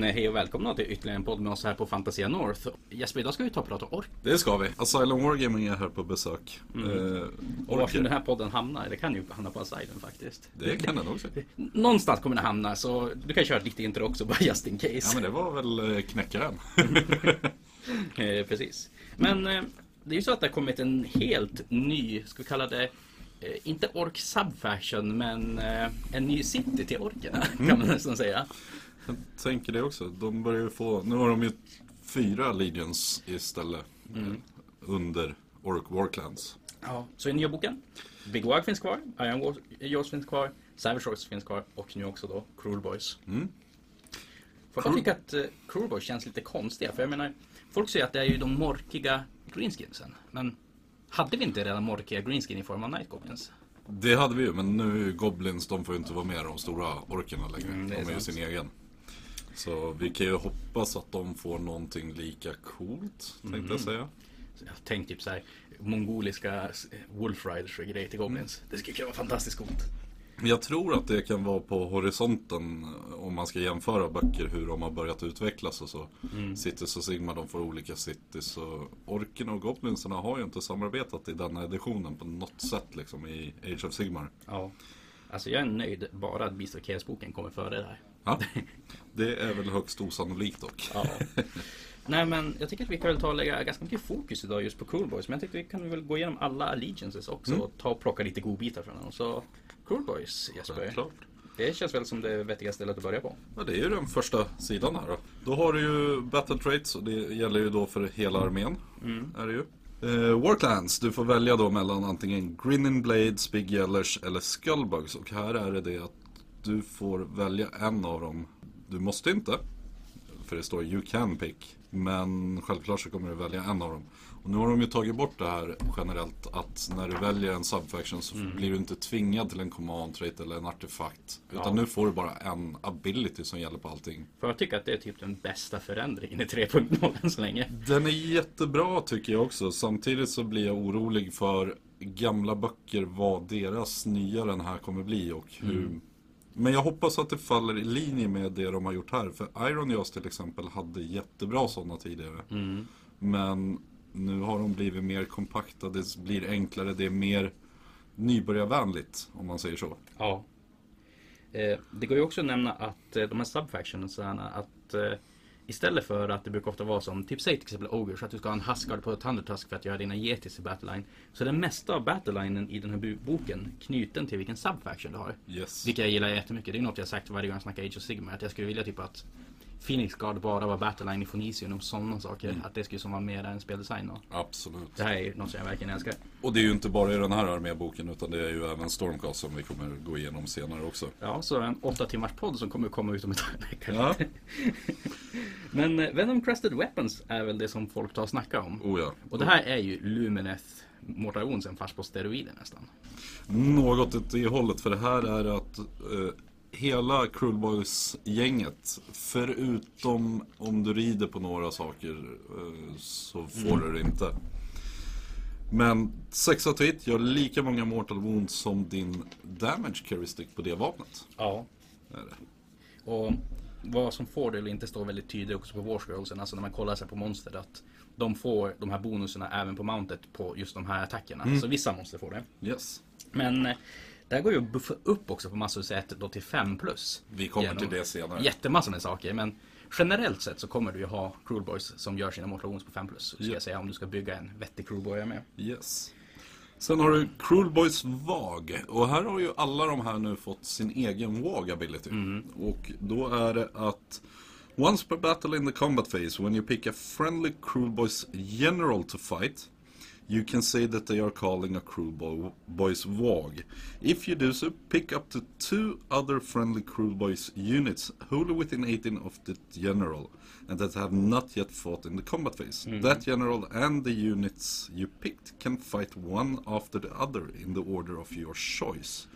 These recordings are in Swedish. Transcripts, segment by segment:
Nej, hej och välkomna till ytterligare en podd med oss här på Fantasia North. Jesper, idag ska vi ta och prata ork. Det ska vi. Asylum Wargaming är här på besök. Mm. Eh, Och var orker. den här podden hamnar, det kan ju hamna på Asylum faktiskt. Det kan den också. Någonstans kommer den hamna, så du kan köra ett litet intro också, bara just in Ja case. men det var väl eh, knäckaren. Eh, precis. Men eh, det är ju så att det har kommit en helt ny, ska vi kalla det, eh, inte ork subfaction, men eh, en ny city till orkerna, kan man nästan säga. Jag tänker det också. De börjar ju få, nu har de ju fyra legions istället. Mm. eh, Under Orc Warclans. Ja, så i nya boken, Big Wag finns kvar, Iron Wars finns kvar, Savage Wars finns kvar och nu också då Cruel Boys. Mm. Folk jag tycker att uh, Cruel Boys känns lite konstiga, för jag menar, folk säger att det är ju de morkiga greenskinsen. Men hade vi inte redan morkiga greenskin i form av Night Goblins? Det hade vi ju, men nu är ju Goblins, de får ju inte vara med de stora orkerna längre. Mm, de är ju sin egen. Så vi kan ju hoppas att de får någonting lika coolt, tänkte Mm. jag säga. Tänkte typ såhär, mongoliska Wolf Riders och grejer till Goblins. Det skulle kunna vara fantastiskt coolt. Jag tror att det kan vara på horisonten om man ska jämföra böcker hur de har börjat utvecklas och så. Mm. Cities och Sigma de får olika cities och Orkerna och Goblinsarna har ju inte samarbetat i denna editionen på något sätt liksom i Age of Sigmar. Ja. Alltså jag är nöjd bara att Beast of Chaos-boken kommer före det här. Ja, det är väl högst osannolikt dock. Ja. Nej men jag tycker att vi kan väl ta och lägga ganska mycket fokus idag just på Cool Boys. Men jag tyckte vi kan väl gå igenom alla allegiances också Mm. och ta och plocka lite godbitar från dem. Så Cool Boys Jesper. Självklart. Det känns väl som det vettiga stället att börja på. Ja, det är ju den första sidan här då. Då har du ju Battle Traits och det gäller ju då för hela armén. Mm. Är det ju. Eh, Warclans, du får välja då mellan antingen Grinning Blades, Big Yellers eller Skullbugs. Och här är det det att du får välja en av dem. Du måste inte, för det står you can pick. Men självklart så kommer du välja en av dem. Och nu har de ju tagit bort det här generellt att när du väljer en subfaction så blir du inte tvingad till en command trait eller en artefakt. Utan Ja. nu får du bara en ability som gäller på allting. För jag tycker att det är typ den bästa förändringen i 3.0 än så länge. Den är jättebra tycker jag också. Samtidigt så blir jag orolig för gamla böcker, vad deras nya den här kommer bli och hur... Men jag hoppas att det faller i linje med det de har gjort här. För Iron Jaws till exempel hade jättebra sådana tidigare. Mm. Men nu har de blivit mer kompakta, det blir enklare, det är mer nybörjarvänligt om man säger så. Ja. Eh, det går ju också att nämna att eh, de här subfactionsarna att eh, Istället för att det brukar ofta vara som, typ säg till exempel Ogers, att du ska ha en Huskard på Thundertusk för att göra dina Yetis i Battleline. Så det mesta av Battlelinen i den här boken knuten till vilken subfaction du har. Yes. Vilket jag gillar jättemycket. Det är något jag sagt varje gång jag snackar Age of Sigmar. Att jag skulle vilja typ att Phoenix Guard bara var Battleline i Fonisium och sådana saker. Att det skulle som vara mer en speldesign. Och Absolut. det här är något som jag verkligen älskar. Och det är ju inte bara i den här arméboken utan det är ju även Stormcast som vi kommer gå igenom senare också. Ja, så en åtta timmars podd som kommer komma ut om ett vecka. Ja. Men eh, Venom Crested Weapons är väl det som folk tar och snackar om. Oh ja. Och det här är ju Lumineth Mortal Onsen fast på steroider nästan. Något åt det hållet för det här är att eh, hela Cruel Boys-gänget förutom om du rider på några saker eh, så får du det inte. Men 6 av 1 gör lika många Mortal Wounds som din Damage Carry Stick på det vapnet. Ja. Är det. Och vad som får det eller inte står väldigt tydligt också på Warscrollsen. Alltså när man kollar sig på monster att de får de här bonuserna även på mountet på just de här attackerna. Så vissa monster får det. Yes. Men det här går ju att buffa upp också på massor sätt då till 5 plus. Vi kommer till det senare. Jättemassor med saker men generellt sett så kommer du ju ha Cruel Boys som gör sina Wounds på 5 plus. Ska Ja. jag säga om du ska bygga en vettig Cruel Boy med. Yes. Sen har du Cruel Boys VAG. Och här har ju alla de här nu fått sin egen VAG ability. Och då är det att Once per battle in the combat phase, when you pick a friendly Cruel Boys general to fight, you can say that they are calling a Cruel Boy, Boys VAG. If you do so, pick up to two other friendly Cruel Boys units wholly within 18 of the general, and that have not yet fought in the combat phase. Mm-hmm. That general and the units you picked can fight one after the other in the order of your choice.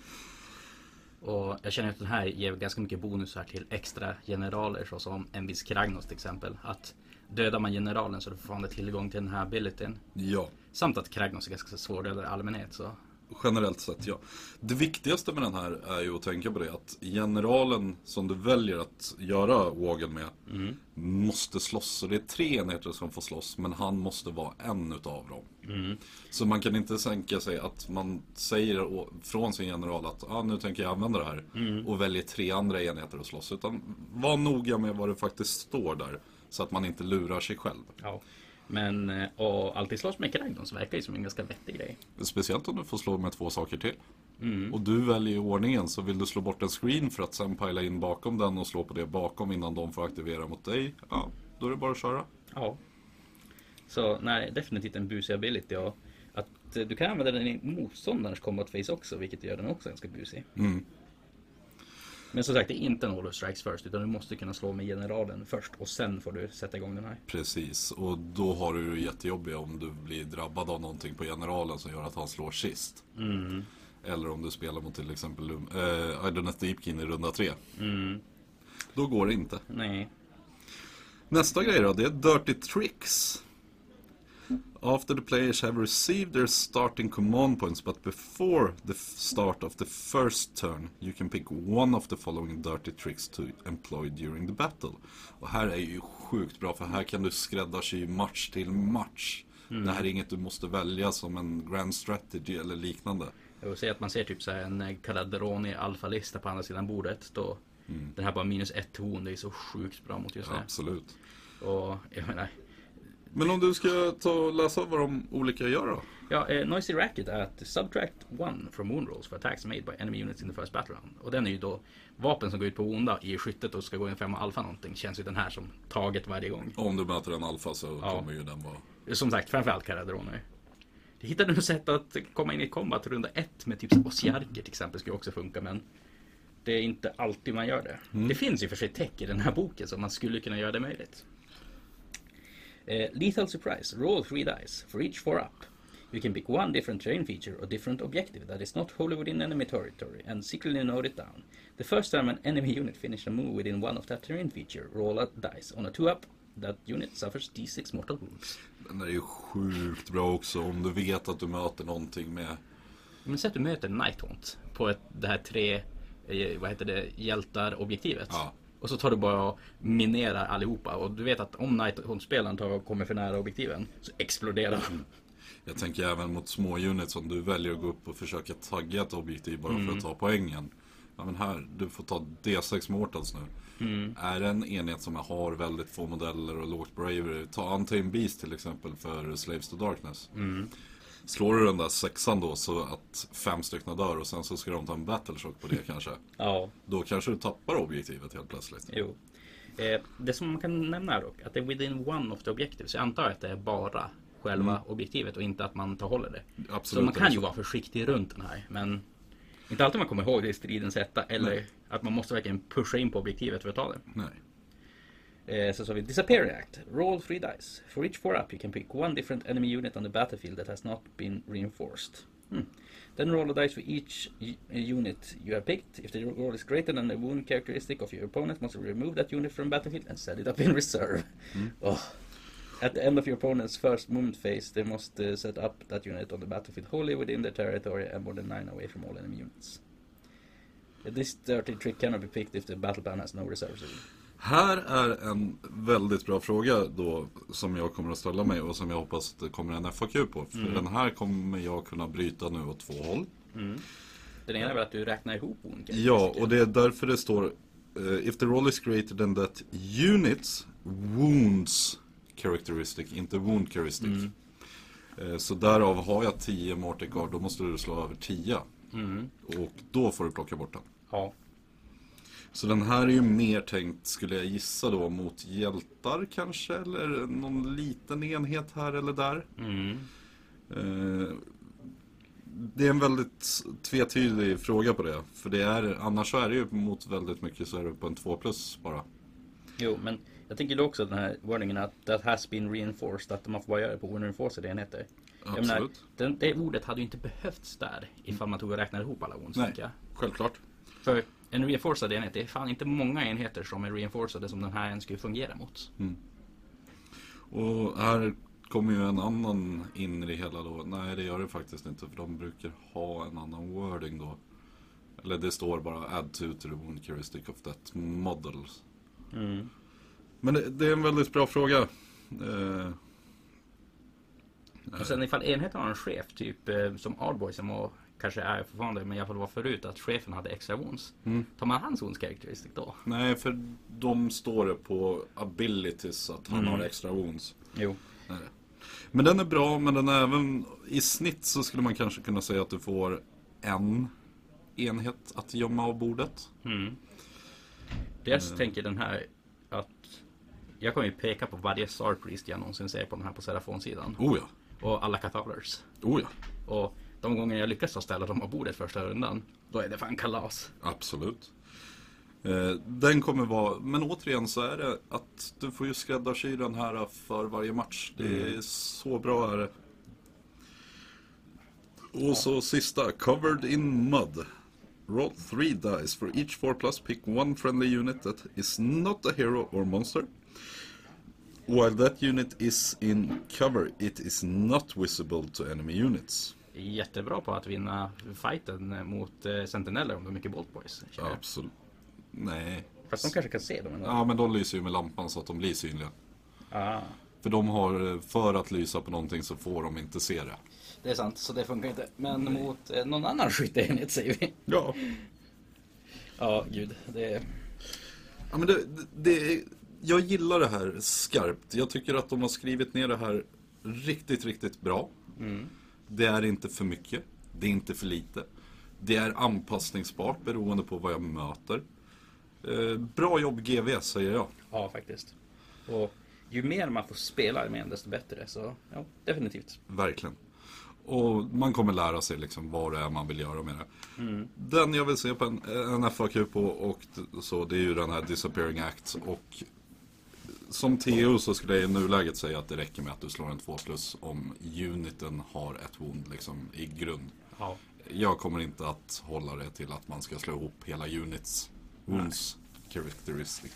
Och jag känner att den här ger ganska mycket bonusar till extra generaler såsom en viss Kragnos till exempel. Att dödar man generalen så får man tillgång till den här abilityn. Ja, Samt att Kragnos är ganska svårdödad i allmänhet så generellt sett ja. Det viktigaste med den här är ju att tänka på det att generalen som du väljer att göra Wagen med måste slåss. Så det är tre enheter som får slåss men han måste vara en utav dem. Så man kan inte tänka sig att man säger från sin general att ah, nu tänker jag använda det här och väljer tre andra enheter att slåss. Utan var noga med vad det faktiskt står där så att man inte lurar sig själv. Ja. Men eh, att alltid slåss med Kragdon så verkar det som en ganska vettig grej. Speciellt om du får slå med två saker till. Och du väljer ordningen så vill du slå bort en screen för att sen pila in bakom den och slå på det bakom innan de får aktivera mot dig. Ja, då är det bara att köra. Ja. Så nej, definitivt en busig ability. Och att eh, du kan använda den i motståndarens combat face också, vilket gör den också ganska busig. Mm. Men som sagt, det är inte en all strikes first, utan du måste kunna slå med generalen först och sen får du sätta igång den här. Precis, och då har du det jättejobbigt om du blir drabbad av någonting på generalen som gör att han slår sist. Eller om du spelar mot till exempel äh, Idoneth Deepkin i runda tre. Då går det inte. Nej. Nästa grej då, det är Dirty Tricks. After the players have received their starting command points but before the start of the first turn you can pick one of the following dirty tricks to employ during the battle. Och här är ju sjukt bra för här kan du skräddarsy match till match. Det här är inget du måste välja som en grand strategy eller liknande. Jag vill säga att man ser typ så här en eh, Caladroni alfa-lista på andra sidan bordet. Då Den här bara minus ett horn, det är så sjukt bra mot just det. Absolut. Och jag menar, Men om du ska ta och läsa vad de olika gör då? Ja, eh, Noisy Racket är att subtract one from wound rolls for attacks made by enemy units in the first battle round. Och den är ju då vapen som går ut på onda i skyttet och ska gå in femma alfa någonting. Känns ju den här som taget varje gång. Om du möter en alfa så Ja. kommer ju den vara... Som sagt, framförallt Caradrone. Jag hittade nu sätt att komma in i combat runda ett med typ Osiarker till exempel skulle också funka men det är inte alltid man gör det. Det finns ju för sig tech i den här boken så man skulle kunna göra det möjligt. Eh, lethal surprise. Roll three dice for each four up. You can pick one different terrain feature or different objective that is not wholly within enemy territory and secretly note it down. The first time an enemy unit finishes a move within one of that terrain feature, roll a dice. On a two up, that unit suffers d6 mortal wounds. Den är ju sjukt bra också om du vet att du möter någonting med... Men säg att du möter Nighthaunt på ett, det här tre, eh, vad heter det, hjältar-objektivet. Ja. Och så tar du bara och minerar allihopa. Och du vet att om tar och kommer för nära objektiven så exploderar de. Jag tänker även mot små units om du väljer att gå upp och försöka tagga ett objektiv bara Mm. för att ta poängen. Ja men här, du får ta D6 Mortals nu. Mm. Är det en enhet som har väldigt få modeller och lågt bravery, ta Untamed Beast till exempel för Slaves to Darkness. Mm. Slår du den där sexan då så att fem stycken dör och sen så ska de ta en battleshock på det kanske. Ja, Då kanske du tappar objektivet helt plötsligt. jo. Eh, det som man kan nämna är dock att det är within one of the objectives. Så jag antar att det är bara själva objektivet och inte att man tar håller det. Absolut. Så man kan ju vara försiktig runt den här. Men inte alltid man kommer ihåg det i stridens hetta. Eller Nej. att man måste verkligen pusha in på objektivet för att ta det. Nej. Eh, så har vi Disappear Act. Roll three dice. For each four up you can pick one different enemy unit on the battlefield that has not been reinforced. Hmm. Then roll a dice for each u- unit you have picked. If the roll is greater than the wound characteristic of your opponent, must remove that unit from battlefield and set it up in reserve. Oh. At the end of your opponent's first movement phase, they must uh, set up that unit on the battlefield wholly within their territory and more than nine away from all enemy units. This dirty trick cannot be picked if the battle plan has no reserves. Här är en väldigt bra fråga då som jag kommer att ställa mig och som jag hoppas att det kommer en FAQ på. För den här kommer jag kunna bryta nu åt två håll. Den ena är väl att du räknar ihop olika Ja, och det är därför det står eh, If the roll is greater than that units wounds characteristic, inte wound characteristic. Eh, så därav har jag 10 Morticard, då måste du slå över 10. Mm. Och då får du plocka bort den. Ja. Så den här är ju mer tänkt, skulle jag gissa då, mot hjältar kanske? Eller någon liten enhet här eller där. Mm. Eh, det är en väldigt tvetydig fråga på det. För det är, annars så är det ju mot väldigt mycket så är det på en 2 plus bara. Jo, men jag tänker då också den här wordingen att that has been reinforced, att man får bara göra det på unreinforced enheter. Jag menar, Absolut. den, det ordet hade ju inte behövts där ifall man tog och räknade ihop alla wounds, Nej, självklart. För en reinforced enhet, det är fan inte många enheter som är reinforced som den här ens skulle fungera mot. Och här kommer ju en annan in i det hela då. Nej, det gör det faktiskt inte. För de brukar ha en annan wording då. Eller det står bara add to to the wound heuristic of that model. Mm. Men det, det är en väldigt bra fråga. Eh, Och sen ifall enheten har en chef, typ eh, som Ardboysen och kanske är fortfarande, men i alla fall var förut, att chefen hade extra wounds. Mm. Tar man hans wounds characteristic då? nej, för de står det på abilities att han Mm. har extra wounds. Jo. Nej. Men den är bra, men den är även i snitt så skulle man kanske kunna säga att du får en enhet att gömma av bordet. Mm. Dels tänker den här att jag kommer ju peka på varje Star Priest jag någonsin ser på den här på Serafon-sidan. Oh ja, Och alla Cathalers. oh ja, Och de gånger jag lyckas ställa dem på bordet första rundan, då är det fan kalas. absolut. Eh, den kommer vara, men återigen så är det att du får ju skräddarsy den här för varje match. Det är så bra är det. Och så sista, covered in mud. Roll three dice for each 4 plus, pick one friendly unit that is not a hero or monster. While that unit is in cover, it is not visible to enemy units. Jättebra på att vinna fighten mot eh, Sentineller om de är mycket Bolt Boys. jag. Absolut. Nej. Fast de kanske kan se dem ändå. Ja, men de lyser ju med lampan så att de blir synliga. Ah, För de har, för att lysa på någonting så får de inte se det. det är sant, så det funkar inte. Men mot eh, någon annan skytteenhet säger vi. Ja. Ja, gud. Det är... Ja, men det, det, jag gillar det här skarpt. Jag tycker att de har skrivit ner det här riktigt, riktigt bra. Det är inte för mycket. Det är inte för lite. Det är anpassningsbart beroende på vad jag möter. Eh, bra jobb GV säger jag. Ja, faktiskt. Och ju mer man får spela armén desto bättre. Så ja, definitivt. Verkligen. Och man kommer lära sig liksom vad det är man vill göra med det. Den jag vill se på en, en FAQ på och så det är ju den här Disappearing Act. Och som TO så skulle jag i nuläget säga att det räcker med att du slår en 2 plus om uniten har ett wound liksom i grund. Ja. Jag kommer inte att hålla det till att man ska slå ihop hela units wounds characteristic.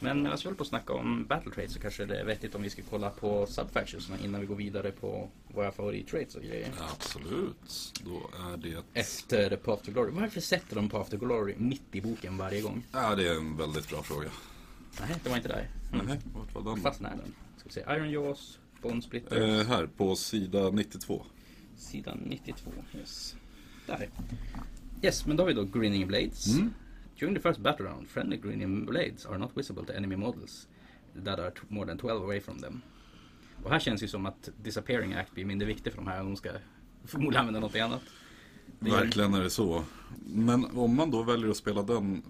Men medan vi håller på att snacka om battle traits så kanske det är vettigt om vi ska kolla på subfactionsna innan vi går vidare på våra favorittraits och grejer. Absolut, då är det... Efter Path to Glory. Varför sätter de Path to Glory mitt i boken varje gång? Ja, det är en väldigt bra fråga. Nej, det var inte där. Mm. Nej, vart var den? Fast när den? Ska vi se. Iron Jaws, Bone Splitter. Eh, här på sida 92. Sidan 92. Yes. Där. Yes, men då har vi då Grinning Blades. Mm. During the first battle round, friendly Grinning Blades are not visible to enemy models that are more than 12 away from them. Och här känns ju som att Disappearing Act blir mindre viktig för de här om de ska förmodligen använda något annat. Det Verkligen är det så. Men om man då väljer att spela den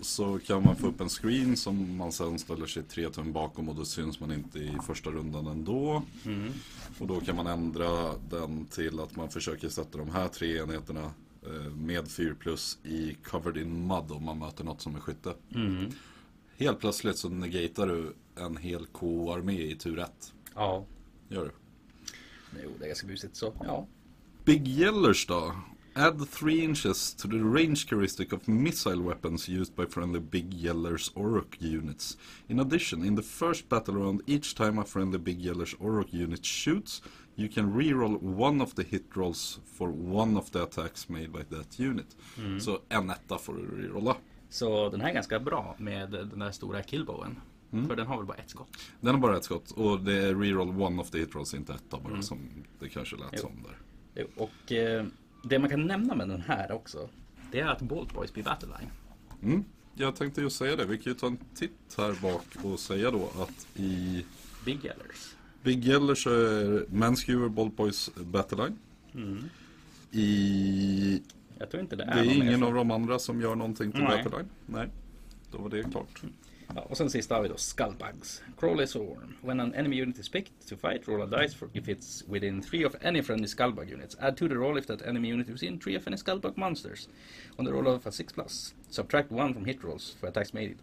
så kan man få upp en screen som man sen ställer sig tre tum bakom och då syns man inte i första rundan ändå. Mm. Och då kan man ändra den till att man försöker sätta de här tre enheterna eh, med 4 plus i covered in mud om man möter något som är skytte. Mm. Helt plötsligt så negatar du en hel K-armé i tur 1. Ja, Gör du? jo, det är ganska busigt så ja. Big Yellers då? Add 3 inches to the range characteristic of missile weapons used by friendly Big Yellers Orok units. In addition, in the first battle round, each time a friendly Big Yellers Orok unit shoots, you can reroll one of the hit rolls for one of the attacks made by that unit. Så en etta får du rerolla. Så den här är ganska bra med den där stora killbowen. För den har väl bara ett skott. Den har bara ett skott och det är reroll one of the hit rolls, inte etta bara som det kanske lät Jo. som där. Jo, Och eh, det man kan nämna med den här också. Det är att Bolt Boys blir Battleline. Mm. Jag tänkte ju säga det, vi kan ju ta en titt här bak och säga då att i Big Yellers. Big Yeller så är Manskewer Bolt Boys Battleline. I... Jag tror inte det Det är, är någon mer ingen av de andra som gör någonting till Nej. Battleline. Nej. Då var det klart. Ja, och sen sista har vi då Skullbugs. Crawley Swarm. When an enemy unit is picked to fight, roll a dice for if it's within three of any friendly Skullbug units. Add to the roll if that enemy unit is within three of any Skullbug monsters. On the roll of a 6 plus. Subtract one from hit rolls for attacks made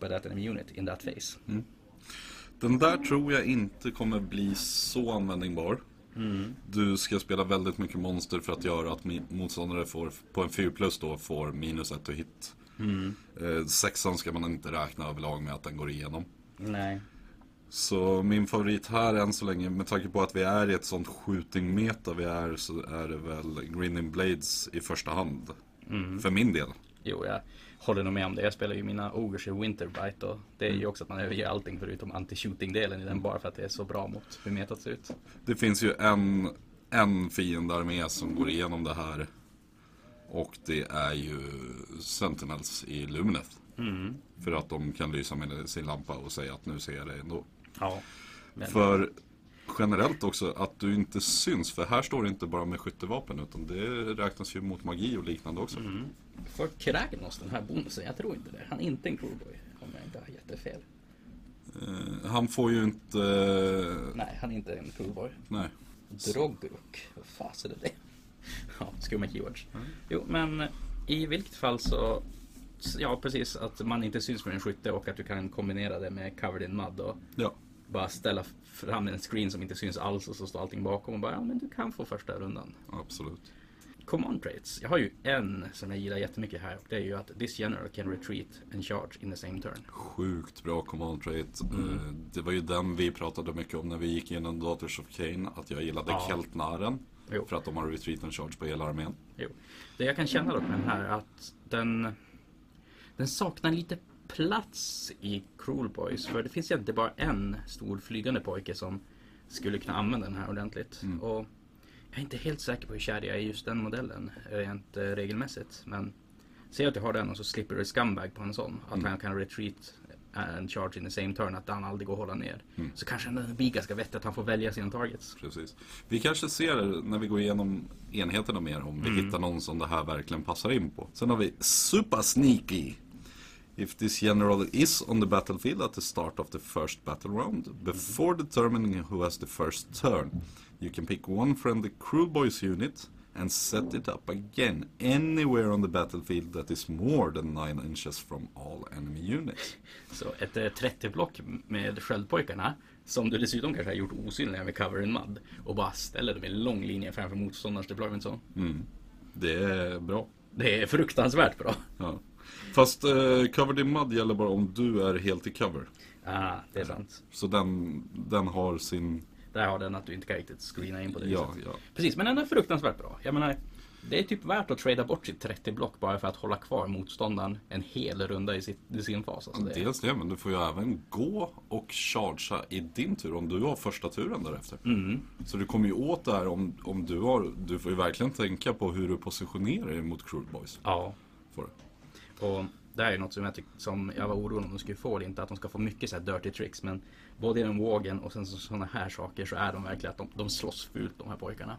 by that enemy unit in that phase. Den där tror jag inte kommer bli så användningsbar. Du ska spela väldigt mycket monster för att göra att motståndare får, på en 4 plus då får minus 1 to hit. Eh, sexan ska man inte räkna överlag med att den går igenom. Nej. Så min favorit här än så länge, med tanke på att vi är i ett sånt shooting-meta vi är, så är det väl Green Blades i första hand. För min del. Jo, jag håller nog med om det. Jag spelar ju mina Ogers i Winterbright och det är ju också att man överger allting förutom anti-shooting-delen i den bara för att det är så bra mot hur metat ser ut. Det finns ju en, en fiendearmé som går igenom det här. Och det är ju Sentinels i Lumineth. För att de kan lysa med sin lampa och säga att nu ser jag dig ändå. Ja. Men, För generellt också att du inte syns. För här står det inte bara med skyttevapen utan det räknas ju mot magi och liknande också. För Kragnos, den här bonusen, jag tror inte det. Han är inte en crewboy, om jag inte har jättefel. Eh, han får ju inte... Nej, han är inte en crewboy. Nej. Droggruk, vad fasen är det? Ja, skumma keywords. Jo, men i vilket fall så Ja, precis. Att man inte syns med en skytte och att du kan kombinera det med covered in mud och Ja. bara ställa fram en screen som inte syns alls och så står allting bakom och bara ja, men du kan få första rundan. Absolut. Command traits. Jag har ju en som jag gillar jättemycket här och det är ju att this general can retreat and charge in the same turn. Sjukt bra command trait. Mm. Eh, Det var ju den vi pratade mycket om när vi gick igenom Daughters of Cain. Att jag gillade Ja. Keltnaren. Jo. För att de har retreat and charge på hela armén. Jo. Det jag kan känna dock med den här är att den, den saknar lite plats i Cruel Boys. För det finns egentligen bara en stor flygande pojke som skulle kunna använda den här ordentligt. Och jag är inte helt säker på hur kär jag är i just den modellen rent eh, regelmässigt. Men säg att jag har den och så slipper du scumbag på en sån. Att han kan retreat and charge in the same turn. Att han aldrig går att hålla ner. Så kanske den blir ganska vettigt att han får välja sina targets. Precis. Vi kanske ser när vi går igenom enheterna mer om vi hittar någon som det här verkligen passar in på. Sen har vi Super Sneaky. If this general is on the battlefield at the start of the first battle round, before determining who has the first turn, you can pick one friendly Cruel Boys unit and set it up again anywhere on the battlefield that is more than 9 inches from all enemy units. Så ett eh, 30-block med sköldpojkarna som du dessutom kanske har gjort osynliga med cover in mud och bara ställer dem i lång linje framför motståndarens deployment zone. Det är bra. Det är fruktansvärt bra. Ja. Fast eh, Covered in Mud gäller bara om du är helt i cover. Ah, det är sant. Så den, den har sin... Där har den att du inte kan riktigt screena in på det Ja, ja. Precis, men den är fruktansvärt bra. Jag menar, det är typ värt att trada bort sitt 30 block bara för att hålla kvar motståndaren en hel runda i, sitt, i sin fas. Alltså det, Dels det, men du får ju även gå och chargea i din tur om du har första turen därefter. Mm. Så du kommer ju åt det här om, om du har... Du får ju verkligen tänka på hur du positionerar dig mot Cruel Boys. Ja, Får och det här är något som jag, tyck, som jag var orolig om de skulle få. Det är inte att de ska få mycket så här dirty tricks, men både den vågen och sen sådana här saker så är de verkligen att de, de slåss fult de här pojkarna.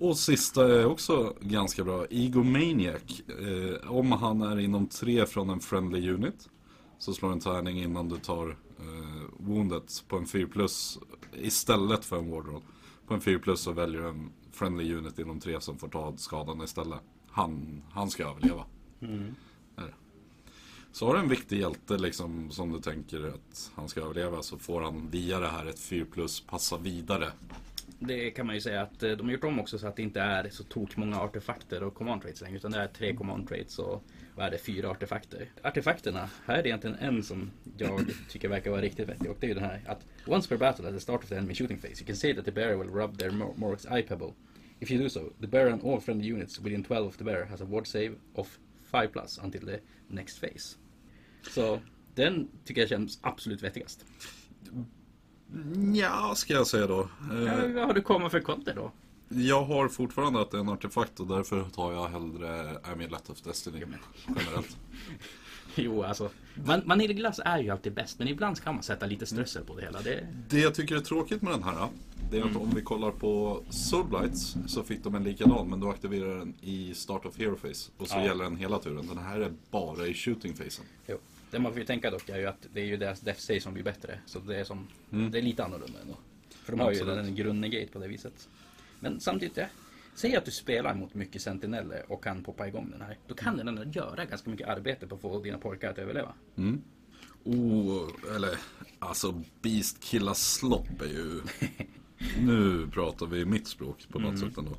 Och sista är också ganska bra. Egomaniac. Eh, om han är inom tre från en friendly unit. Så slår en tärning innan du tar eh, woundet på en 4 plus istället för en wardroll. På en 4 plus så väljer du en friendly unit inom tre som får ta skadan istället. Han, han ska överleva. Det. Så har du en viktig hjälte liksom som du tänker att han ska överleva så får han via det här ett 4 plus passa vidare. Det kan man ju säga att eh, de har gjort om också så att det inte är så tok många artefakter och command traits längre. Utan det är tre command traits och vad är det, fyra artefakter. Artefakterna, här är det egentligen en som jag tycker verkar vara riktigt vettig. Och det är ju den här att Once per battle at the start of the enemy shooting phase you can say that the bearer will rub their mor- Morg's eye pebble. If you do so, the bearer and all friendly units within 12 of the bearer has a ward save of 5 plus until the next phase. Så den tycker jag känns absolut vettigast. Ja, ska jag säga då. Eh, Ja, vad har du kommit för konter då? Jag har fortfarande att det är en artefakt och därför tar jag hellre Amulet of Destiny generellt. Jo, alltså. Man, vaniljglass är ju alltid bäst, men ibland kan man sätta lite strössel på det hela. Det, Det jag tycker är tråkigt med den här det är att om vi kollar på Soulblights så fick de en likadan men då aktiverar den i Start of Hero Phase och så Ja. gäller den hela turen. Den här är bara i Shooting Phasen. jo. det man får ju tänka dock är ju att det är ju deras Death Save som blir bättre. Så det är, som, det är lite annorlunda ändå. För de har Absolut. ju en grundnegate på det viset. Men samtidigt, ja, säg att du spelar mot mycket sentineller och kan poppa igång den här. Då kan den ändå göra ganska mycket arbete på att få dina pojkar att överleva. Oh, eller alltså Beast Killa Slopp är ju... Nu pratar vi mitt språk på något sätt ändå.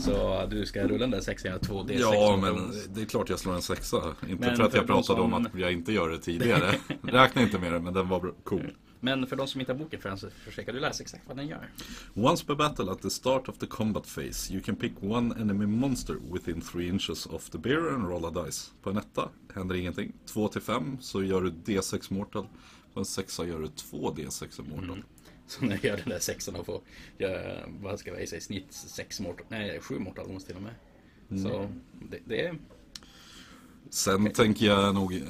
Så du ska rulla den där sexan och 2D6. Ja, men det är klart jag slår en sexa. Inte Men för att jag pratade om som- att jag inte gör det tidigare. Räkna inte med det, men den var cool. Men för de som inte har boken förrän så försöker du läsa exakt vad den gör. Once per battle at the start of the combat phase you can pick one enemy monster within 3 inches of the bearer and roll a dice. På en etta händer ingenting. 2 till 5 så gör du D6 mortal. På en sexa gör du 2 D6 mortal. Så när jag gör den där sexan och får, göra, vad ska jag säga, i snitt sex mortal, nej sju mortal wounds till och med. Så det, det är, Sen tänker jag nog eh,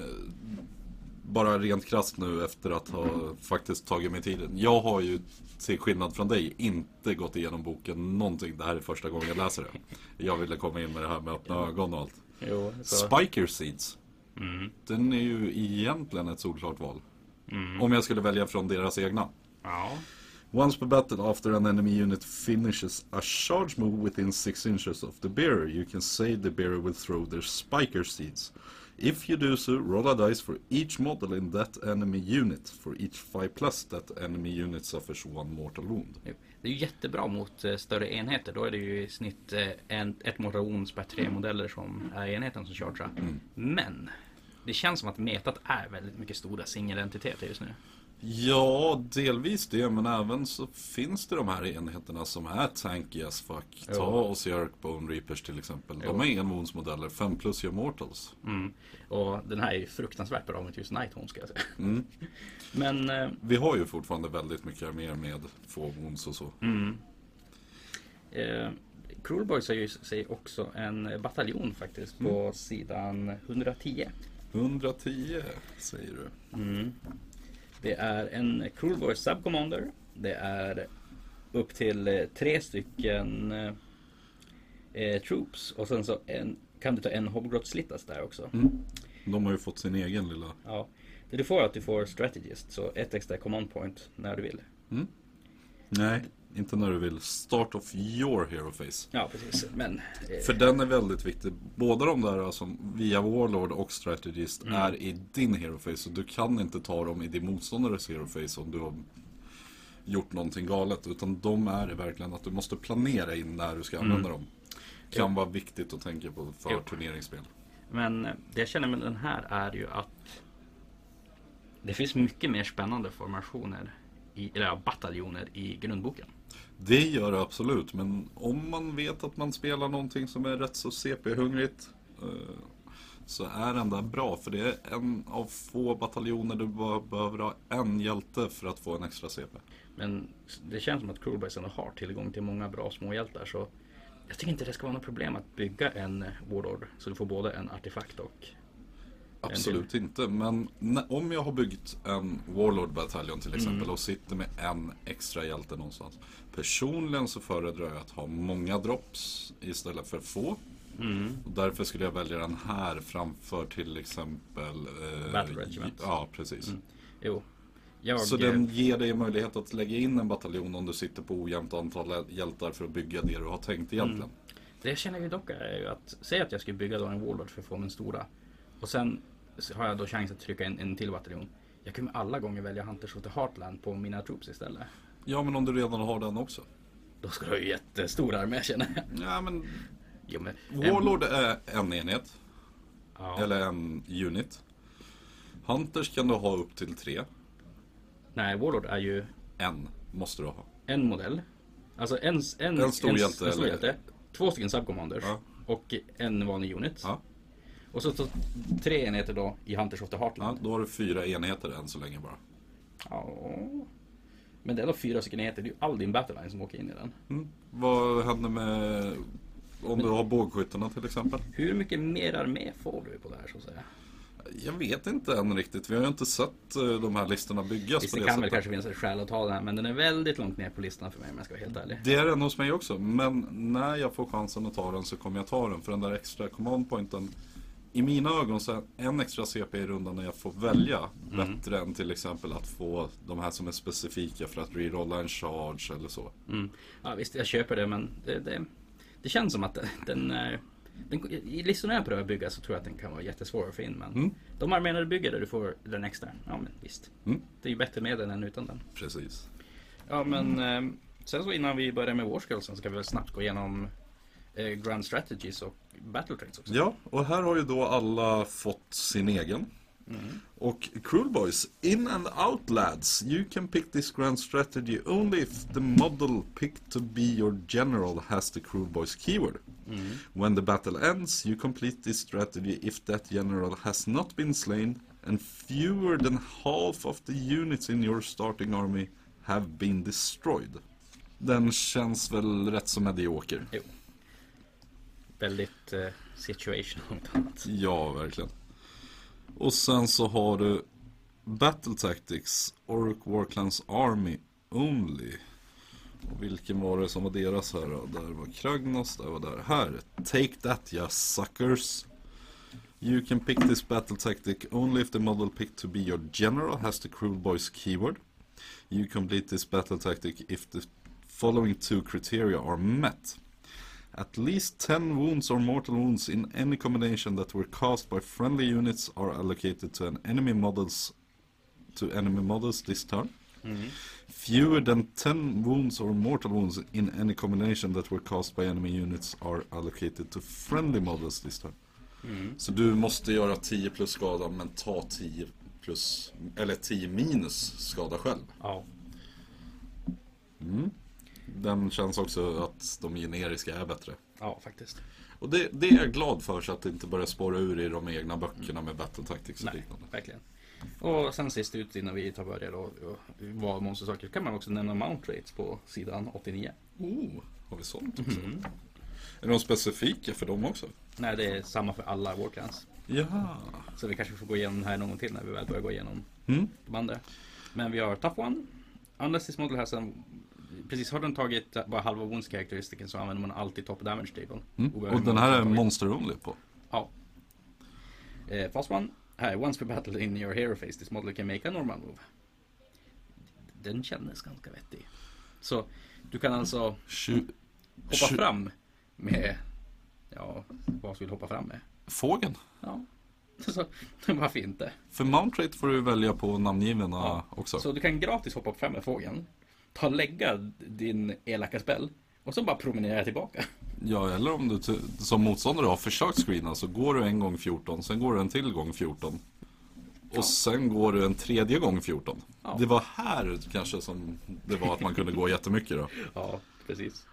bara rent krasst nu efter att ha faktiskt tagit mig tiden. Jag har ju till skillnad från dig inte gått igenom boken någonting. Det här är första gången jag läser det. Jag ville komma in med det här med öppna ögon och allt. jo, så, Spiker Seeds. mm, Den är ju egentligen ett solklart val. mm, Om jag skulle välja från deras egna. Ja, Once per battle after an enemy unit finishes a charge move within 6 inches of the bearer, you can say the bearer will throw their spiker seeds. If you do so, roll a dice for each model in that enemy unit. For each 5 plus that enemy unit suffers one mortal wound. Det är ju jättebra mot eh, större enheter. Då är det ju i snitt eh, en, ett mortal wounds per tre modeller som är enheten som chargear. Men det känns som att metat är väldigt mycket stora singelentiteter just nu. Ja, delvis det, men även så finns det de här enheterna som är tanky as fuck. Ta Jo. oss i Bone Reapers till exempel. De Jo. är envonsmodeller, 5 plus gör mortals. Mm. Och den här är ju fruktansvärt bra mot just Nighthorn ska jag säga. Mm. Men eh, Vi har ju fortfarande väldigt mycket arméer med få wounds och så. Mm. Eh, Cruel Boys har ju sig också en bataljon faktiskt på sidan 110. 110 säger du. Mm. Det är en Cruel Boys Subcommander. Det är upp till eh, tre stycken eh, eh, troops och sen så en, kan du ta en Hobgrot Slittas där också. Mm. De har ju fått sin egen lilla... Ja. Det du får är att du får Strategist, så ett extra command point när du vill. Nej, inte när du vill. Start of your hero face. Ja, precis. Men... Eh, För den är väldigt viktig. Båda de där som via Warlord och Strategist Mm. är i din hero face. Så du kan inte ta dem i din motståndares hero face om du har gjort någonting galet. Utan de är verkligen att du måste planera in när du ska använda dem. Kan Jo. vara viktigt att tänka på för Jo. turneringsspel. Men eh, det jag känner med den här är ju att det finns mycket mer spännande formationer, i, eller bataljoner i grundboken. Det gör det absolut, men om man vet att man spelar någonting som är rätt så CP-hungrigt eh, så är den där bra. För det är en av få bataljoner du bara behöver ha en hjälte för att få en extra CP. Men det känns som att Crewbase ändå har tillgång till många bra småhjältar så jag tycker inte det ska vara något problem att bygga en Warlord så du får både en artefakt och Absolut inte, men om jag har byggt en Warlord Battalion till exempel Mm. och sitter med en extra hjälte någonstans. Personligen så föredrar jag att ha många drops istället för få. mm. Därför skulle jag välja den här framför till exempel eh, Battle Regiment. Ja, precis. Mm. Jo. Jag, Så eh, den ger dig möjlighet att lägga in en bataljon om du sitter på ojämnt antal hjältar för att bygga det du har tänkt egentligen. Mm. Det jag känner ju dock är ju att säg att jag skulle bygga då en Warlord för att få min stora och sen har jag då chans att trycka in en till bataljon. Jag kommer alla gånger välja Hunters of the Heartland på mina troops istället. Ja, men om du redan har den också. Då ska du ha jättestor armé känner jag. Ja, men Jo, men, Warlord är en enhet. ja. Eller en unit. Hunters kan du ha upp till tre. Nej, Warlord är ju En måste du ha. en modell. Alltså en, en, En stor hjälte, en stor eller? hjälte två stycken subcommanders Ja. och en vanlig unit. Ja. Och så, så tre enheter då i Hunters of the Ja, Heartland. då har du fyra enheter än så länge bara. Ja. Men det är då fyra stycken enheter. Det är ju all din battleline som åker in i den. Mm. Vad händer med om du har bågskyttarna till exempel? Hur mycket mer armé får du på det här så att säga? Jag vet inte än riktigt. Vi har ju inte sett eh, de här listorna byggas Visst, på det det kan väl sättet. kanske finnas ett skäl att ta den här, men den är väldigt långt ner på listan för mig om jag ska vara helt ärlig. Det är den hos mig också. Men när jag får chansen att ta den så kommer jag ta den. För den där extra command pointen. I mina ögon så är en extra CP i rundan när jag får välja Mm. bättre än till exempel att få de här som är specifika för att rerolla en charge eller så. Mm. Ja visst, jag köper det, men det, det, det känns som att den är... Den, I listorna jag prövar bygga så tror jag att den kan vara jättesvår att få in, men Mm. de arméerna du bygger där du får den extra, ja men visst. Mm. Det är ju bättre med den än utan den. Precis. Ja men eh, sen så innan vi börjar med Warskulls ska vi väl snabbt gå igenom eh, Grand Strategies och Battle Trains också. Ja, och här har ju då alla fått sin egen. Och Cruel Boys, in and out lads, you can pick this grand strategy only if the model picked to be your general has the Cruel Boys keyword. When the battle ends, you complete this strategy if that general has not been slain and fewer than half of the units in your starting army have been destroyed. Den känns väl rätt så medioker. Jo. Väldigt eh, situation annat. Ja, verkligen. Och sen så har du Battle Tactics, Orc Warclans Army Only. Och vilken var det som var deras här då? Där var Kragnos, där var där. Här, Take That ya suckers. You can pick this battle tactic only if the model picked to be your general has the Cruel Boys keyword. You complete this battle tactic if the following two criteria are met. At least 10 wounds or mortal wounds in any combination that were cast by friendly units are allocated to an enemy models to enemy models this turn. Fewer than 10 wounds or mortal wounds in any combination that were cast by enemy units are allocated to friendly models this turn. Så du måste göra 10 plus skada men ta 10 plus, eller 10 minus skada själv. Ja. Den känns också att de generiska är bättre. ja, faktiskt. Och det, det är jag glad för så att det inte börjar spåra ur i de egna böckerna med battle tactics och Nej, liknande. verkligen. Och sen sist ut innan vi tar början då, och vad monstersaker, kan man också nämna mount rates på sidan 89. Oh, har vi sånt också? Är de specifika för dem också? Nej, det är samma för alla Warclans. Jaha. Så vi kanske får gå igenom den här någon gång till när vi väl börjar gå igenom Mm. de andra. Men vi har Tough One. Unless this model has a, Precis, har den tagit bara halva wounds karaktäristiken så använder man alltid top damage table. Mm. Och den här är tagit- monster only på. Ja. Eh, fast one. Här, once per battle in your hero phase, this model can make a normal move. Den kändes ganska vettig. Så du kan alltså Tju- hoppa tju- fram med, ja, vad ska du hoppa fram med? Fågeln. Ja, så varför inte? För mount rate får du välja på namngivna Ja. också. Så du kan gratis hoppa fram med fågeln, ta och lägga din elaka spel och så bara promenera tillbaka. Ja, eller om du som motståndare har försökt screena så går du en gång 14, sen går du en till gång 14. Och Ja. sen går du en tredje gång 14. Ja. Det var här kanske som det var att man kunde gå jättemycket då. Ja, precis.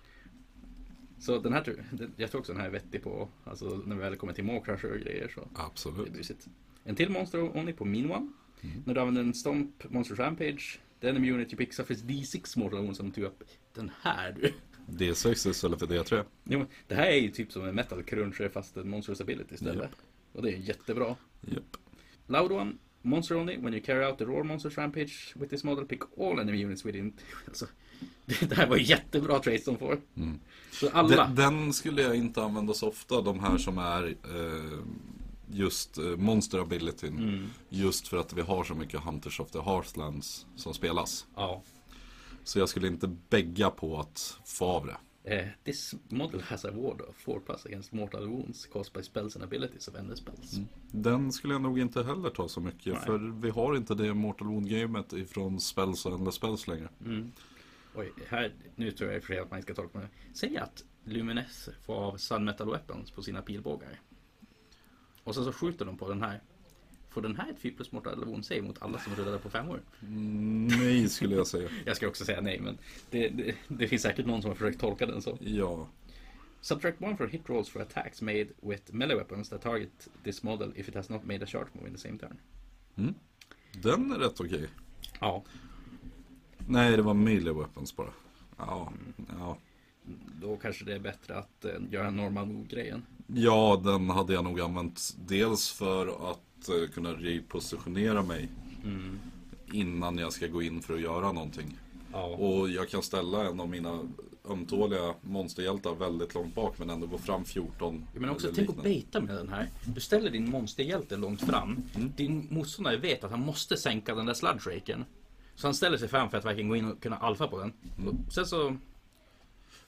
Så den här, jag tror också den här är vettig på, alltså när vi väl kommer till Mawcrusher och grejer så. Det är Absolut. En till monster only på Mean One. Mm. När du använder en Stomp Monster Rampage. The enemy unit you pick suffers D6 mortal wounds som tog upp. Den här du. D6 istället för D3. Jo, det här är ju typ som en metal cruncher fast en monstrous ability istället. Japp. Och det är jättebra. Japp. Loud one. Monster only. When you carry out the roar monsters rampage with this model pick all enemy units within. Alltså, det här var jättebra traits de får. Mm. Så alla. Den, den skulle jag inte använda så ofta, de här som är eh, just eh, monster abilityn. Mm. Just för att vi har så mycket Hunters of the Hearthlands som spelas. Ja. Så jag skulle inte bägga på att få av det. Eh, this model has a ward of 4 plus against mortal wounds caused by spells and abilities of endless spells. Den skulle jag nog inte heller ta så mycket. Nej. För vi har inte det Mortal Wound-gamet ifrån Spells och Endless Spells längre. Mm. Oj, här, nu tror jag i och för sig att man ska tolka mig. Säg att Lumines får av Sun Metal Weapons på sina pilbågar. Och sen så skjuter de på den här. Får den här ett 4 plus mortal save mot alla som rullade på femmor? Mm, nej, skulle jag säga. Jag ska också säga nej, men det, det, det finns säkert någon som har försökt tolka den så. Ja. Subtract one for hit rolls for attacks made with melee weapons that target this model if it has not made a charge move in the same turn. Mm. Den är rätt okej. Ja, Nej, det var melee weapons bara. Ja, ja. då kanske det är bättre att eh, göra normal move-grejen. Ja, den hade jag nog använt dels för att eh, kunna repositionera mig Mm. innan jag ska gå in för att göra någonting. Ja. Och jag kan ställa en av mina ömtåliga monsterhjältar väldigt långt bak men ändå gå fram 14. Men också tänk att baita med den här. Du ställer din monsterhjälte långt fram. Mm. Din motståndare vet att han måste sänka den där sludge raken. Så han ställer sig fram för att verkligen gå in och kunna alfa på den. Mm. Sen så,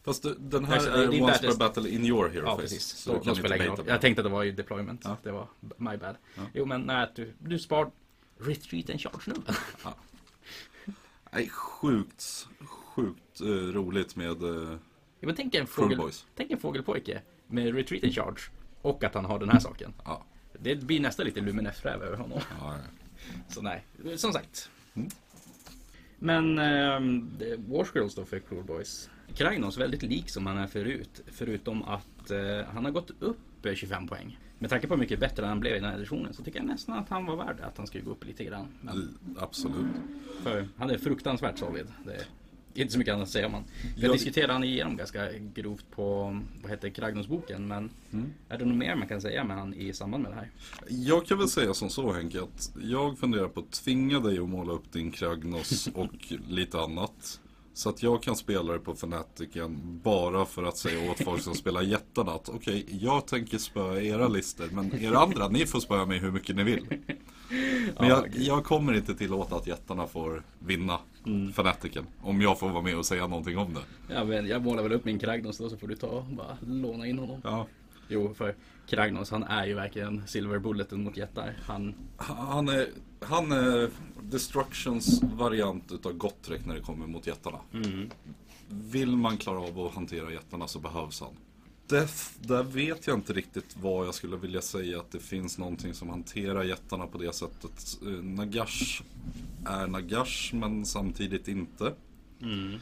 Fast den här det är once per battle in your hero ja face. precis. Så Då, spelar ingen roll. Jag tänkte att det var i deployment. Ja. Det var my bad. Ja. Jo men nej, du, du spar retreat and charge nu. Nej, sjukt, sjukt eh, roligt med eh, Ja, men tänk en, fågel, tänk en fågelpojke med retreat and charge. Och att han har den här saken. Ja. det blir nästan lite Luminef-räv över honom. Ja, Så nej, som sagt. Mm. Men ähm, Warsgirls då för Cruel Boys. Kragnos väldigt lik som han är förut. Förutom att eh, han har gått upp eh, 25 poäng. Med tanke på hur mycket bättre han blev i den här editionen så tycker jag nästan att han var värd att han skulle gå upp lite grann. Men, absolut. för han är fruktansvärt solid. Det är inte så mycket annat att säga om han. Jag Jag- diskuterade han igenom ganska grovt på, vad heter Kragnos-boken. Men Mm. är det något mer man kan säga med han i samband med det här? Jag kan väl säga som så Henke att jag funderar på att tvinga dig att måla upp din Kragnos och lite annat. Så att jag kan spela det på Fnaticen bara för att säga åt folk som spelar jättarna att okej, jag tänker spöa era lister men er andra, ni får spöa mig hur mycket ni vill. Men Ja, jag, jag kommer inte tillåta att jättarna får vinna Mm. Fnaticen. Om jag får vara med och säga någonting om det. Ja, men jag målar väl upp min Kragnos då så får du ta och bara låna in honom. Ja. Jo, för Kragnos han är ju verkligen silver bulleten mot jättar. Han, Han är, han är Destructions variant utav Gottrek när det kommer mot jättarna. Vill man klara av att hantera jättarna så behövs han. Death, där vet jag inte riktigt vad jag skulle vilja säga att det finns någonting som hanterar jättarna på det sättet. Eh, Nagash är Nagash men samtidigt inte. Eh,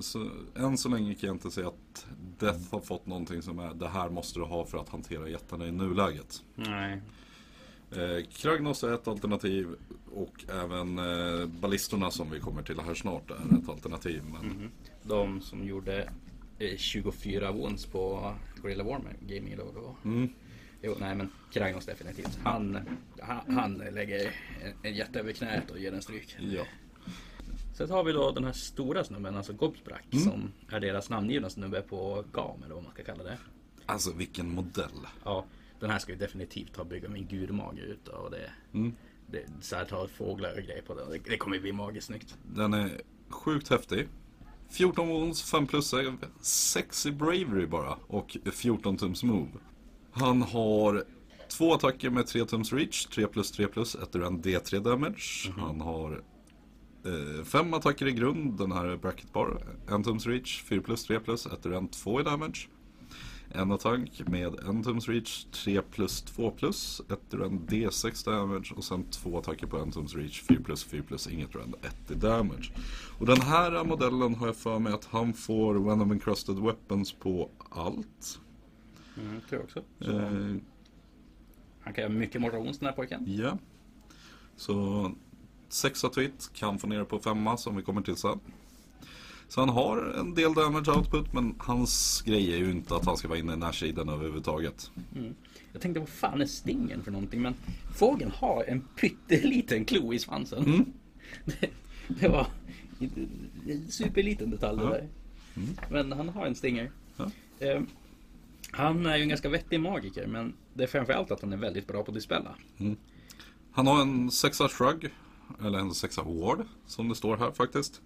Så än så länge kan jag inte säga att Death har fått någonting som är det här måste du ha för att hantera jättarna i nuläget. nej. Eh, Kragnos är ett alternativ och även eh, ballisterna som vi kommer till här snart är ett alternativ. Men De som gjorde eh, 24 wounds på Gorilla Warmer Gaming eller vad det var. mm, Jo, nej men Kragnos definitivt. Han, han, han lägger en, en jätte över knät och ger en stryk. ja. Sen har vi då den här stora snubben, alltså Gobsbrack, som är deras namngivna snubbe på GAM eller vad man ska kalla det. Alltså vilken modell. Ja, den här ska ju definitivt ha bygga min gurmage ut och det, Mm. det så här ta fåglar och grejer på det. Det, det kommer bli magiskt snyggt. Den är sjukt häftig. 14 wounds, 5 plus save, 6 i bravery bara och 14 tums move. Han har två attacker med 3 tums reach, 3 plus 3 plus, ett en D3 damage. Han har eh, fem attacker i grund, den här är bracket bar, en tums reach, 4 plus 3 plus, ett ur en 2 i damage. En attack med en tums reach, 3 plus 2 plus, ett ur en D6 damage och sen två attacker på en tums reach, 4 plus 4 plus, inget ur en 1 i damage. Och den här modellen har jag för mig att han får Venom Encrusted Weapons på allt. Mm, tror jag också. Så, Eh, Han kan göra mycket mortal wounds den här pojken. ja. Så sexa tweet kan få ner på femma som vi kommer till sen. Så han har en del damage output men hans grej är ju inte att han ska vara inne i närsidan överhuvudtaget. Jag tänkte vad fan är stingen för någonting men fågeln har en pytteliten klo i svansen. Mm. Det, det var en superliten detalj det Ja. där. Men han har en stinger. Ja. Eh, han är ju en ganska vettig magiker men det är framförallt att han är väldigt bra på att dispella. Han har en sexa shrug, eller en sexa ward som det står här faktiskt.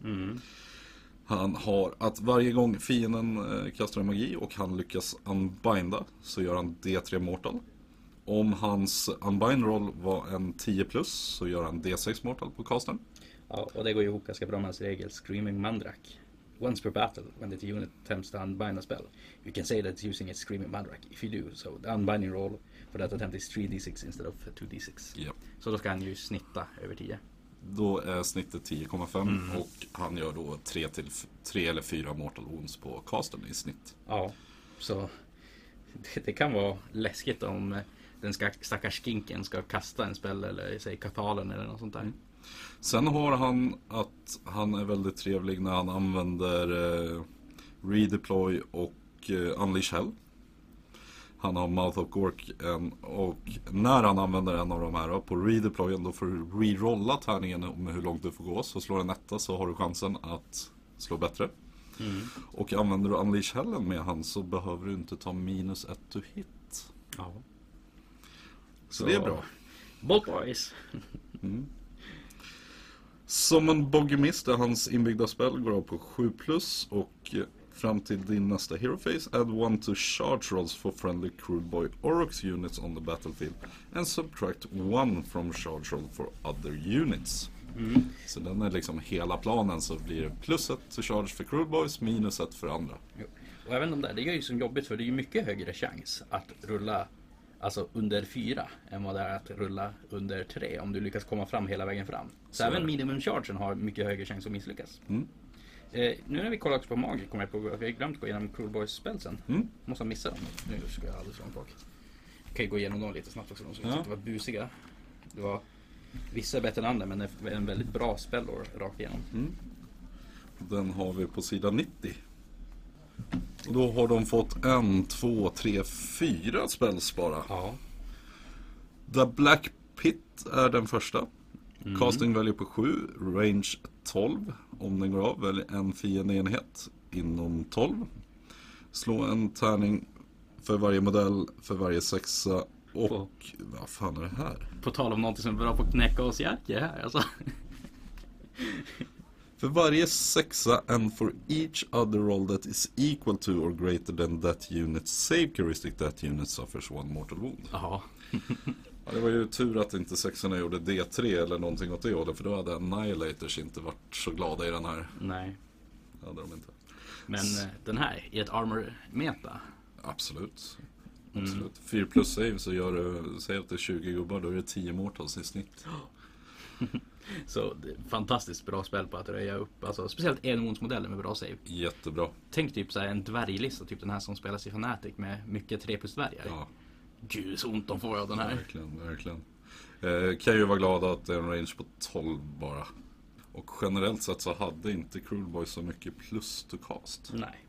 Han har att varje gång fienden eh, kastar en magi och han lyckas unbinda så gör han D3 mortal. Om hans unbind roll var en 10 plus så gör han D6 mortal på castern. Ja, och det går ju ihop ganska bra med hans regel Screaming Mandrak. Once per battle, when the unit attempts to unbind a spell, you can say that it's using a Screaming Mandrak. If you do, so the unbinding roll for that attempt is 3d6 instead of 2d6. Ja. Så då ska han ju snitta över 10. Då är snittet 10,5 och han gör då 3, till, 3 eller 4 mortal wounds på castern i snitt. Ja, så det, det kan vara läskigt om den ska, stackars skinken ska kasta en spel eller säg kapalen eller något sånt där. Sen har han att han är väldigt trevlig när han använder eh, Redeploy och eh, Unleash Hell. Han har Mouth of Gork en, och när han använder en av de här på Redeployen då får du re-rolla tärningen med hur långt du får gå. Så slår en etta så har du chansen att slå bättre. Och använder du Unleash Hellen med han så behöver du inte ta minus ett to hit. Ja. Så, det är bra. Bolt Boys. Som en Boggy Mist där hans inbyggda spel går av på 7 plus och fram till din nästa Hero Phase add one to charge rolls for friendly Crude Boy Orox units on the battlefield and subtract one from charge roll for other units. Så den är liksom hela planen så blir det plus ett to charge för Crude Boys, minus ett för andra. Jo. Och även de där, det är ju så jobbigt för det är ju mycket högre chans att rulla Alltså under 4 än vad det är att rulla under 3 om du lyckas komma fram hela vägen fram. Så, Så även det. minimum chargen har mycket högre chans att misslyckas. Mm. Eh, nu när vi kollar också på Magic kommer jag på att vi har glömt gå igenom Cruel Boys spelsen. Mm. Måste ha missat dem. Nu ska jag alldeles långt bak. Jag kan ju gå igenom dem lite snabbt också. De som Ja. ja. var busiga. Det var vissa bättre än andra men det är en väldigt bra spellor rakt igenom. Mm. Den har vi på sidan 90. Och då har de fått en, två, tre, fyra spells bara. Ja. The Black Pit är den första. Mm. Casting value på 7, range 12. Om den går av, välj en fiendeenhet inom 12. Slå en tärning för varje modell, för varje sexa. Och vad fan är det här? På tal om någonting som är bra på att knäcka oss Jerker här alltså. För varje sexa and for each other roll that is equal to or greater than that unit's save characteristic that unit suffers one mortal wound. Jaha. Ja, det var ju tur att inte sexorna gjorde D3 eller någonting åt det hållet för då hade Annihilators inte varit så glada i den här. Nej. Det hade de inte. Men eh, den här i ett armor meta. Absolut. Mm. Absolut. 4 plus save så gör du, säg att det är 20 gubbar, då är det 10 mortals i snitt. Så fantastiskt bra spel på att röja upp. Alltså, speciellt enmonsmodeller med bra save. Jättebra. Tänk typ så en dvärglista, typ den här som spelas i Fnatic med mycket 3 plus dvärgar. Ja, Gud så ont de får av den här. verkligen, verkligen. Eh, kan ju vara glada att det är en range på 12 bara. Och generellt sett så hade inte Cruel Boy så mycket plus to cast. Nej.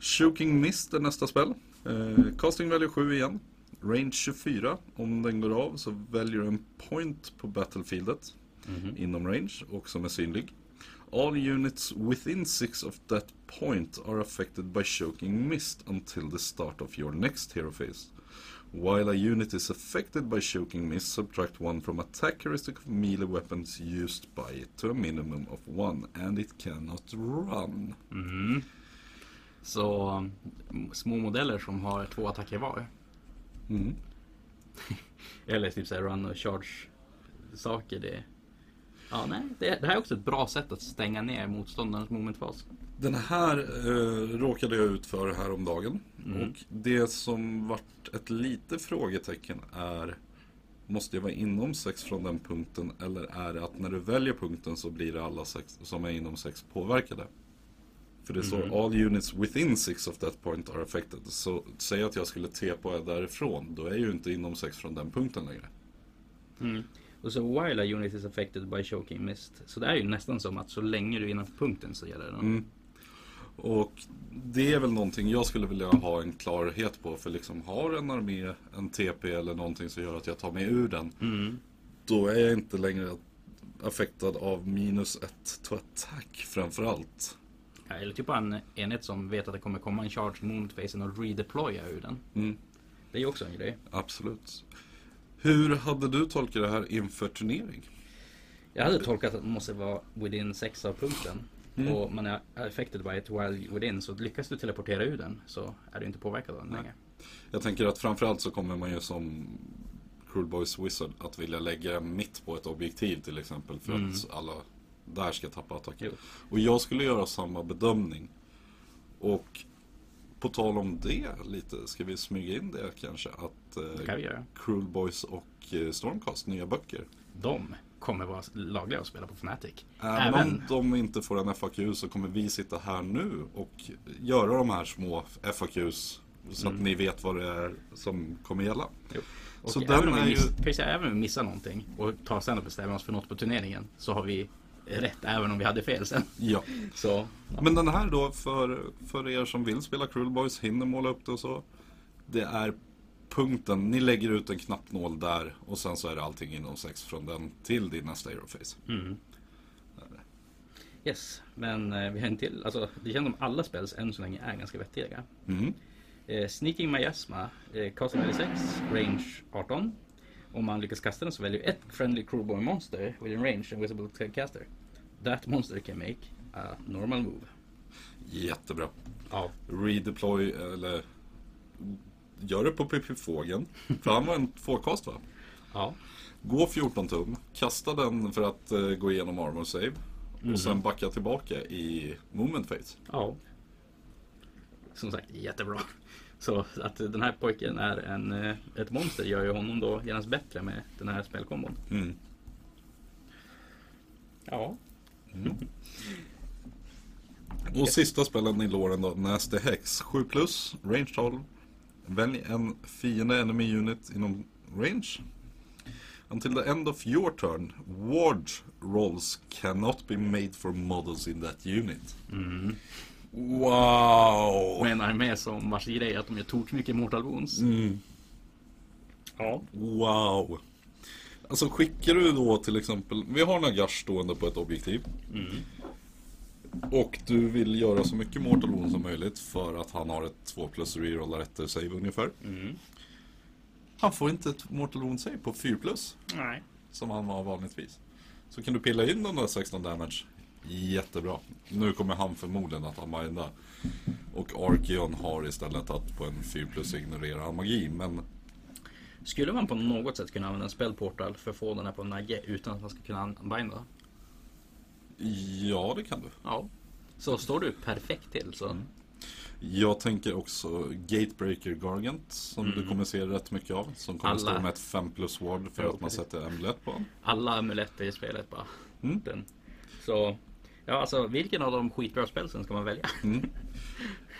Shooking Mist är nästa spel. Eh, casting value 7 igen. Range 24. Om den går av så väljer du en point på battlefieldet Mhm. inom range och som är synlig. All units within six of that point are affected by Choking Mist until the start of your next hero phase. While a unit is affected by Choking Mist, subtract one from attack characteristic of melee weapons used by it to a minimum of one, and it cannot run. Mm. Så mm, små modeller som har två attacker var. Mm. Eller typ såhär run och charge saker. Det, ja, nej, det, det här är också ett bra sätt att stänga ner motståndarens momentfas. Den här eh, råkade jag ut för häromdagen. Mm. Och det som vart ett lite frågetecken är Måste jag vara inom sex från den punkten eller är det att när du väljer punkten så blir det alla sex som är inom sex påverkade? För det står Mhm. all units within six of that point are affected. Så säg att jag skulle tepa därifrån, då är jag ju inte inom sex från den punkten längre. Mm. Och så while a unit is affected by choking mist. Så det är ju nästan som att så länge du är innanför punkten så gäller den. Mm. Och det är väl någonting jag skulle vilja ha en klarhet på. För liksom har en armé en TP eller någonting som gör att jag tar mig ur den. Mm. Då är jag inte längre affektad av minus ett to attack framförallt. Ja, eller typ en enhet som vet att det kommer komma en charge moment facen och redeploya ur den. Mm, Det är ju också en grej. absolut. Hur hade du tolkat det här inför turnering? Jag hade tolkat att det måste vara within 6 av punkten. Mm. Och man är affected by it while within. Så lyckas du teleportera ur den så är du inte påverkad av den Nej. längre. Jag tänker att framförallt så kommer man ju som Cruel Boys Wizard att vilja lägga den mitt på ett objektiv till exempel. För Mm. att alla där ska tappa attacker. Jo. Och jag skulle göra samma bedömning. Och på tal om det lite, ska vi smyga in det kanske? Att Det eh, kan vi göra. Cruel Boys och eh, Stormcast, nya böcker. De kommer vara lagliga att spela på Fnatic. Även, Även- om de inte får en FAQ så kommer vi sitta här nu och göra de här små FAQs. Så att Mm. ni vet vad det är som kommer gälla. Jo. Och Så även den om ju... säga, även om vi missar någonting och tar sen och bestämmer oss för något på turneringen så har vi rätt även om vi hade fel sen. Ja. Så ja. Men den här då för, för er som vill spela Cruel Boys, hinner måla upp det och så. Det är punkten, ni lägger ut en knappnål där och sen så är det allting inom sex från den till din nästa Aeroface. Mm. Yes, men eh, vi har en till. Alltså, det känns som alla spels än så länge är ganska vettiga. Mhm. Eh, Sneaking Miasma, eh, casting value 6, range 18. Om man lyckas kasta den så väljer ett friendly crewboy monster within range and visible caster. That monster can make a normal move. Jättebra. Ja. Redeploy eller gör det på Pippi-fågeln. För han var en tvåkast va? Ja. Gå 14 tum, kasta den för att eh, gå igenom armor save. Mhm. Och sen backa tillbaka i moment phase. Ja. Som sagt, jättebra. Så att den här pojken är en, eh, ett monster gör ju honom då genast bättre med den här spelkombon. Mm. Ja. Och sista spelen i låren då, Nasty Hex. 7 plus, range 12. Välj en fiende enemy unit inom range. Until the end of your turn, ward rolls cannot be made for models in that unit. Wow! Och en armé som vars grej är att de gör tok mycket Mortal Wounds. Mm. Ja. Wow! Alltså skickar du då till exempel, vi har Nagash stående på ett objektiv. Och du vill göra så mycket Mortal Wound som möjligt för att han har ett 2 plus rerollar efter save ungefär. Han får inte ett Mortal Wound save på 4 plus Nej. som han har vanligtvis. Så kan du pilla in de där 16 damage. Jättebra. Nu kommer han förmodligen att unbinda. Och Archeon har istället att på en 4 plus ignorera magi. Men Skulle man på något sätt kunna använda en spellportal för att få den här på Nagge utan att man ska kunna unbinda? Ja, det kan du. Ja. Så står du perfekt till så. Jag tänker också Gatebreaker Gargant som du kommer se rätt mycket av. Som kommer Alla. stå med ett 5 plus ward för att man precis. sätter amulett på honom. Alla amuletter i spelet bara. Mm. Den. Så. Ja alltså vilken av de skitbra spelsen ska man välja?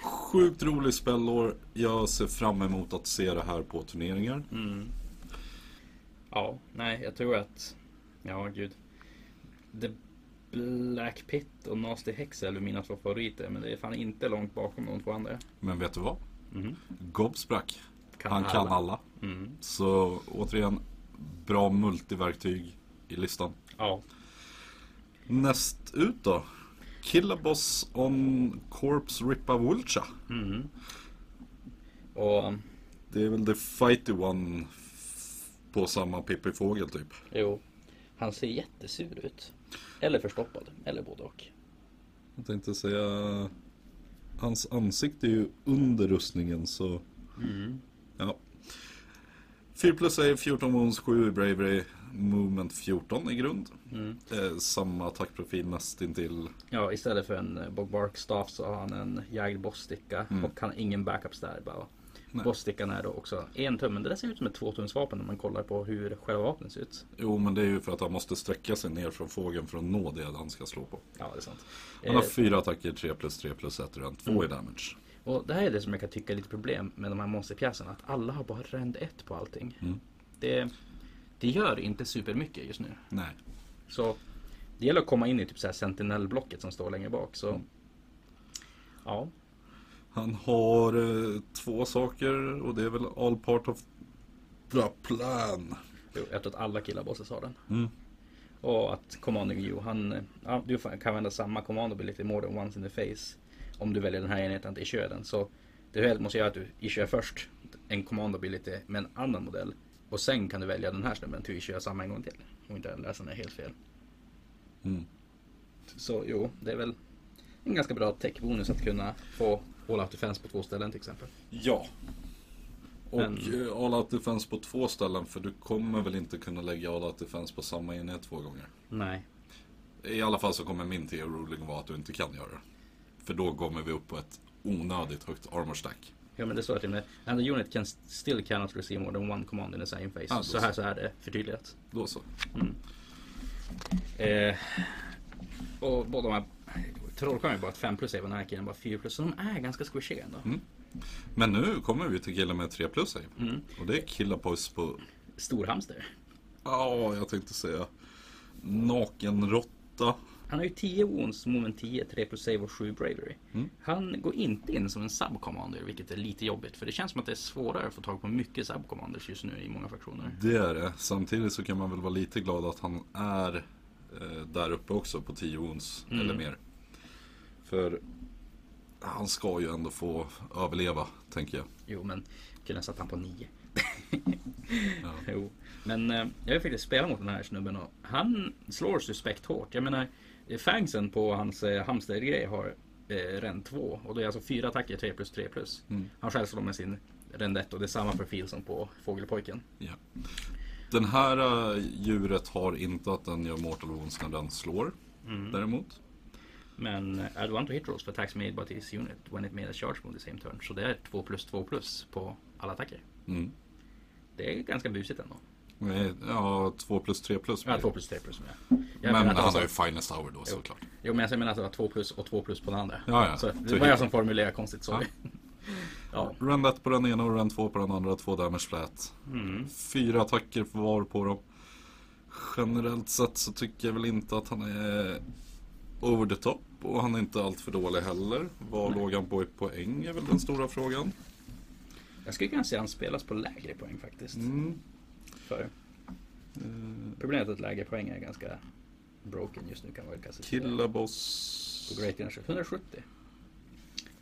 Sjukt rolig spellår. Jag ser fram emot att se det här på turneringar. Ja, nej jag tror att. Ja gud. The Black Pit och Nasty Hex är mina två favoriter. Men det är fan inte långt bakom de två andra. Men vet du vad? Mhm. Gobsprack. Kan Han kan alla. alla. Mm. Så återigen, bra multiverktyg i listan. Ja. Näst ut då. Killaboss on Corpse Rippa Vulcha. Mm. Och Det är väl the fighty one på samma Pippi Fågel typ. jo. Han ser jättesur ut. Eller förstoppad. Eller både och. Jag tänkte säga Hans ansikte är ju under rustningen så Ja 4 plus är 14 wounds, 7 i bravery Movement 14 i grund eh, Samma attackprofil nästintill Ja, istället för en eh, Bogbark staff så har han en jagd bossticka och han har ingen bara. Nej. Bosstickan är då också en tum, men det där ser ut som ett tvåtumsvapen när man kollar på hur själva vapnet ser ut. Jo men det är ju för att han måste sträcka sig ner från fågeln för att nå det han ska slå på Ja, det är sant. Han har Eh, fyra attacker, 3 plus 3 plus 1 och 2 i damage och det här är det som jag kan tycka är lite problem med de här monsterpjäserna. Att alla har bara rend 1 på allting. Mm. Det, det gör inte supermycket just nu. Nej Så det gäller att komma in i typ så här sentinellblocket som står längre bak. Så ja, Han har eh, två saker och det är väl all part of the plan. Jo, jag tror att alla killar bosses har den. Mm. Och att Commanding You, han, eh, ja, du kan använda samma command ability more than once in the face. Om du väljer den här enheten att issue den. Så det helt måste göra att du issue först en command ability med en annan modell. Och sen kan du välja den här snubben till issue samma en gång till. Om inte läsaren är helt fel. Mm. Så jo, det är väl en ganska bra tech-bonus att kunna få All Out Defense på två ställen till exempel. Ja. Och Men- eh, All Out Defense på två ställen för du kommer väl inte kunna lägga All Out Defense på samma enhet två gånger. Nej. I alla fall så kommer min teoruling vara att du inte kan göra det. För då kommer vi upp på ett onödigt högt armor stack. Ja men det står till med. And the unit can still cannot receive more than one command in the same phase. Ah, då så här så. så är det förtydligat. Då så. Eh, och båda de här Trollkarlen är bara ett 5 plus även den här killen bara 4 plus. Så de är ganska squishiga ändå. Mm. Men nu kommer vi till killen med 3 plus save. Mm. Och det är Killapois på, Storhamster. ja jag tänkte säga nakenråtta. Han har ju 10 wounds, moment 10, 3 plus save och 7 bravery. Mm. Han går inte in som en subcommander vilket är lite jobbigt. För det känns som att det är svårare att få tag på mycket subcommanders just nu i många fraktioner. Det är det. Samtidigt så kan man väl vara lite glad att han är eh, där uppe också på 10 wounds Mm. eller mer. För han ska ju ändå få överleva, tänker jag. Jo men kunde satt han på 9. Ja. Jo. Men eh, jag har faktiskt spelat mot den här snubben och han slår suspekt hårt. Jag menar Fangsen på hans eh, hamstergrej har eh, rend 2 och det är alltså fyra attacker 3 plus 3 plus. Mm. Han själv slår med sin rend 1 och det är samma profil som på Fågelpojken. Ja. Den här eh, djuret har inte att den gör mortal wounds när den slår. Mm. Däremot. Men add one to hit rolls for attacks made by this unit when it made a charge move the same turn. Så det är 2 plus 2 plus på alla attacker. Mm. Det är ganska busigt ändå. Nej, Ja, 2 plus 3 plus. Ja, 2 plus 3 plus. Ja. Jag Men han har ju finest hour då såklart. Jo men jag menar att det var 2 plus och 2 plus på den andra. Ja, ja. Så det var jag hit. som formulerade konstigt, sorry. Ja. Run 1 på den ena och run 2 på den andra, två damage flat. Mm. Fyra attacker var på dem. Generellt sett så tycker jag väl inte att han är over the top. Och han är inte allt för dålig heller. Vad låg han på i poäng är väl den stora frågan. Jag skulle kunna se han spelas på lägre poäng faktiskt. Mm. För problemet är att lägre poäng är ganska broken just nu kan man väl kanske. Killaboss. På Great Energy. 170.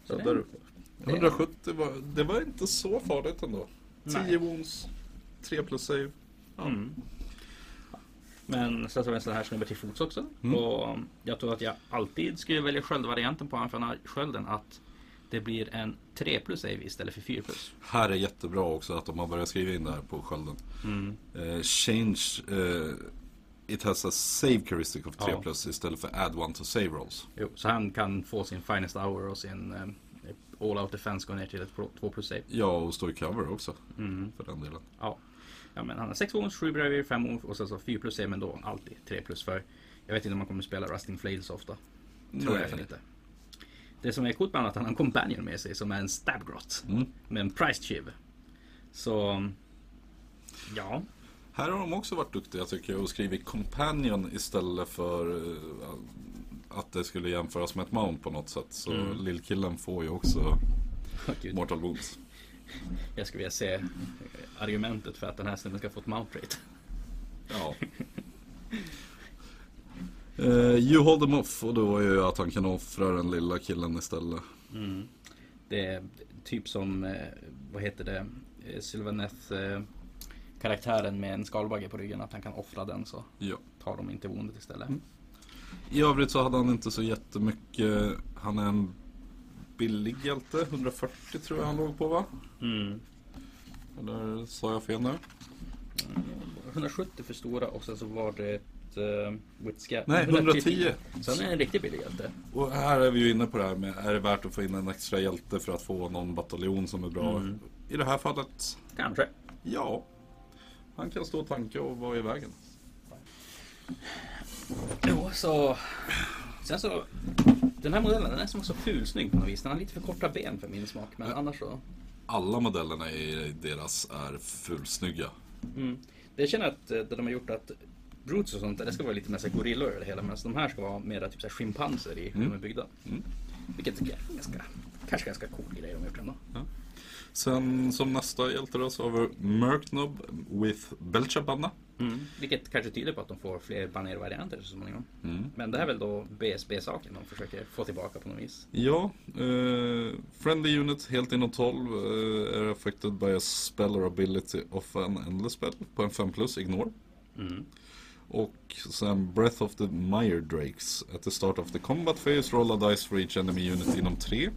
Så Ja, där uppe. 170 var, det var inte så farligt ändå. 10 Nej. wounds, 3 plus save. Ja. Mm. Men sen så vi en sån här snubbe till fots också. Mm. Och jag tror att jag alltid skulle välja sköldvarianten på skölden. Att det blir en 3 plus save istället för 4 plus. Här är jättebra också att de har börjat skriva in det här på skölden. Mm. Eh, change eh, It has a save heuristic of 3 Ja. plus istället för add one to save rolls. Jo, så han kan få sin finest hour och sin eh, all out defense gå ner till ett 2 plus save. Ja, och stå i cover också Mm. för den delen. Ja. Ja, men han har 6 wounds, 7 bravery, 5 wounds och sen så 4 plus save men då alltid 3 plus för jag vet inte om man kommer spela Rusting Flails så ofta. Tror jag inte. Det som är coolt med honom är att han har en companion med sig som är en stabgrot. Mm. Med en price chiv. Så... Ja. Här har de också varit duktiga tycker jag och skrivit companion istället för eh, att det skulle jämföras med ett mount på något sätt. Så Mm. lillkillen får ju också Gud, mortal wounds. Jag skulle vilja se argumentet för att den här snubben ska få ett mount rate. Ja. Eh, you hold them off och då är ju att han kan offra den lilla killen istället. Mm. Det är typ som, eh, vad heter det, eh, Sylvaneth karaktären med en skalbagge på ryggen. Att han kan offra den så Ja. tar de inte woundet istället. Mm. I övrigt så hade han inte så jättemycket. Han är en billig hjälte. 140 tror jag han låg på va? Mm. Eller sa jag fel nu? 170 för stora och sen så var det ett uh, Witsca- Nej, 110. Sen är det en riktig billig hjälte. Och här är vi ju inne på det här med är det värt att få in en extra hjälte för att få någon bataljon som är bra? Mm. I det här fallet, Kanske. ja. Han kan stå och tanka och vara i vägen. Jo, så... Sen så... Den här modellen den är som så fulsnygg på något vis. Den har lite för korta ben för min smak. Men annars så... Alla modellerna i deras är fulsnygga. Mm. Det jag känner att eh, det de har gjort att Brutes och sånt, det ska vara lite mer så gorillor över det hela. Medan de här ska vara mera typ så här schimpanser i hur Mm. de är byggda. Mm. Vilket är ganska, kanske ganska cool grej de har gjort ändå. Sen som nästa hjälte då så har vi Merknob with Belchabanna. Mm. Vilket kanske tyder på att de får fler banervarianter så småningom. Mm. Men det här är väl då BSB-saken de försöker få tillbaka på något vis. Ja, eh, Friendly Unit helt inom 12 eh, är affected by a spell or ability of an endless spell på en 5 plus, ignore. Mm. Och sen Breath of the Mire Drakes. At the start of the combat phase, roll a dice for each enemy unit inom 3.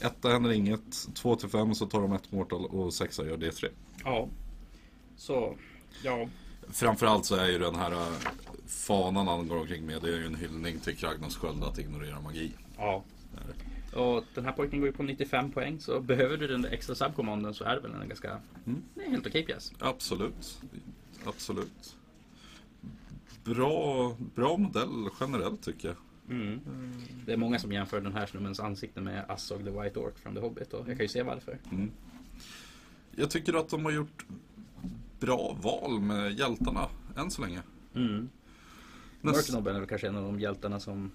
Etta händer inget, 2 till 5 så tar de ett mortal och sexa gör det 3. Ja. Så, ja. Framförallt så är ju den här eh, fanan han går omkring med, det är ju en hyllning till Kragnons sköld att ignorera magi. Ja. Och den här pojken går ju på 95 poäng så behöver du den där extra subcommanden så är det väl en ganska Mm. helt okej pjäs. Absolut. Absolut. Bra, bra modell generellt tycker jag. Mm. Det är många som jämför den här snubbens ansikte med Assog the White Orc from the Hobbit och jag kan ju se varför. Mm. Jag tycker att de har gjort bra val med hjältarna än så länge. Mm. Näst- Mörknobben är väl kanske en av de hjältarna som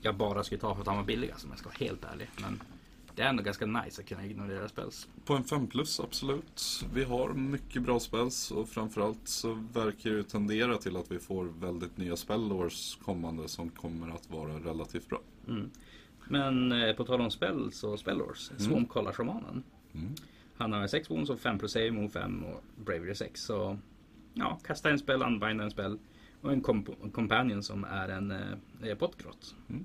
jag bara skulle ta för att han var billigast om jag ska vara helt ärlig. Men det är ändå ganska nice att kunna ignorera spells. På en 5 plus, absolut. Vi har mycket bra spells och framförallt så verkar det tendera till att vi får väldigt nya spellors kommande som kommer att vara relativt bra. Mm. Men eh, på tal om spells och spellors. Mm. Swarmcollar-shamanen. Mm. Han har 6 wounds och 5 plus save, move 5 och bravery 6. Så ja, kasta en spel, unbinda en spel. Och en, komp- companion som är en eh, potgrott. Mm.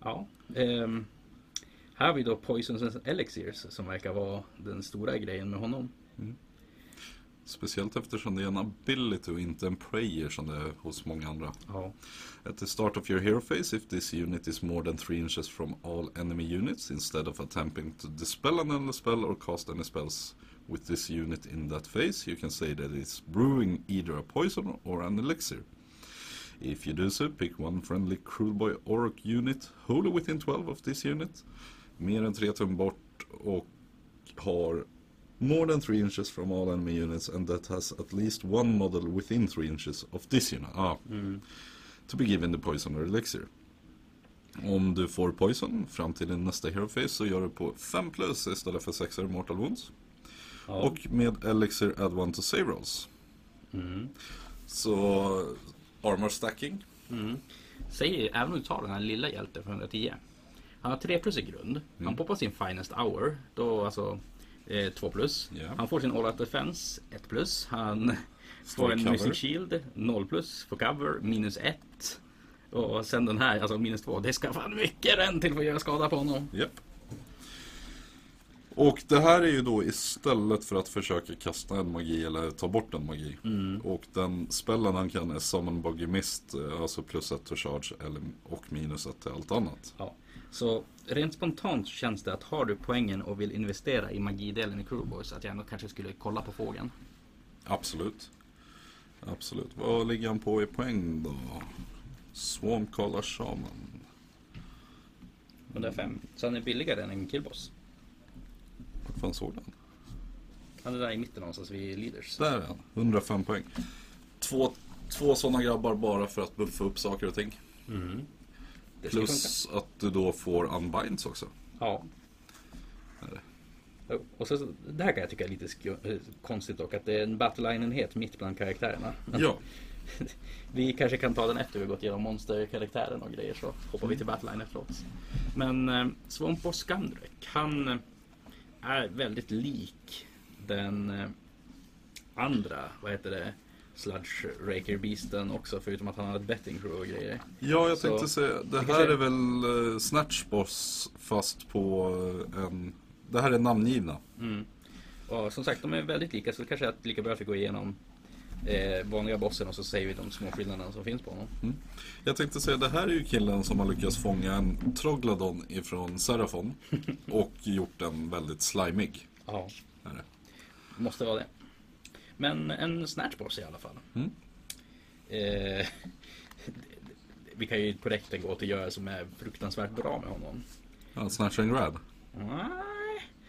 Ja. ehm, här har vi då Poisons Elixirs som verkar vara den stora grejen med honom. Speciellt eftersom det är en ability och inte en prayer som det är hos många andra. Ja. At the start of your hero phase, if this unit is more than 3 inches from all enemy units, instead of attempting to dispel an spell or cast any spells with this unit in that phase, you can say that it's brewing either a poison or an elixir. If you do so, pick one friendly Cruelboy Orc unit wholly within 12 of this unit, mer än 3 tum bort och har more than 3 inches from all enemy units and that has at least one model within 3 inches of this unit. Ah, to be given the poison or elixir. Om du får poison fram till din nästa hero phase så gör du på 5 plus istället för 6 mortal wounds. ja. Och med elixir add one to save rolls. Mm. Så armor stacking. Mm. Säg, även om du tar den här lilla hjälten för 110. Han har 3 plus i grund. Han poppar sin Finest Hour. Då alltså 2 plus. Ja. Han får sin All Out Defense 1 plus. Han får en cover. Missing Shield 0 plus. Får cover minus 1. Och sen den här, alltså minus 2. Det ska fan mycket ren till för att göra skada på honom. Japp. Och det här är ju då istället för att försöka kasta en magi eller ta bort en magi. Och den spellen han kan är Summon Buggy Mist, eh, alltså plus ett to charge eller, och minus ett till allt annat. Ja. Så rent spontant känns det att har du poängen och vill investera i magidelen i Crewboys att jag ändå kanske skulle kolla på fågeln. Absolut. Absolut. Vad ligger han på i poäng då? Swarmcaller Shaman. 105. Så han är billigare än en killboss. Vart fan såg den? Han är där i mitten någonstans vid leaders. Där är han. 105 poäng. Två, två sådana grabbar bara för att buffa upp saker och ting. Ska Plus att du då får unbinds också. Ja. Och så, det här kan jag tycka är lite eh, konstigt dock. Att det är en battleline-enhet mitt bland karaktärerna. Ja. Vi kanske kan ta den efter vi gått igenom monsterkaraktären och grejer så hoppar vi till Battleline efteråt. Men eh, Swamp och Skandrek, han eh, är väldigt lik den eh, andra, vad heter det, Sludge Raker Beasten också förutom att han har ett betting crew och grejer. Ja, jag Så- tänkte säga. Det här är- är väl eh, Snatch Boss fast på eh, en... Det här är namngivna. Mm. Och som sagt, de är väldigt lika så det kanske är att lika bra att vi går igenom eh, vanliga bossen och så säger vi de små skillnaderna som finns på honom. Jag tänkte säga, det här är ju killen som har lyckats fånga en Trogladon ifrån Serafon och gjort den väldigt slimig. Ja, det. måste vara det. Men en snatchboss i alla fall. Mm. Eh, vi kan ju på direkten gå till göra som är fruktansvärt bra med honom. Ja, snatch and grab. Nej.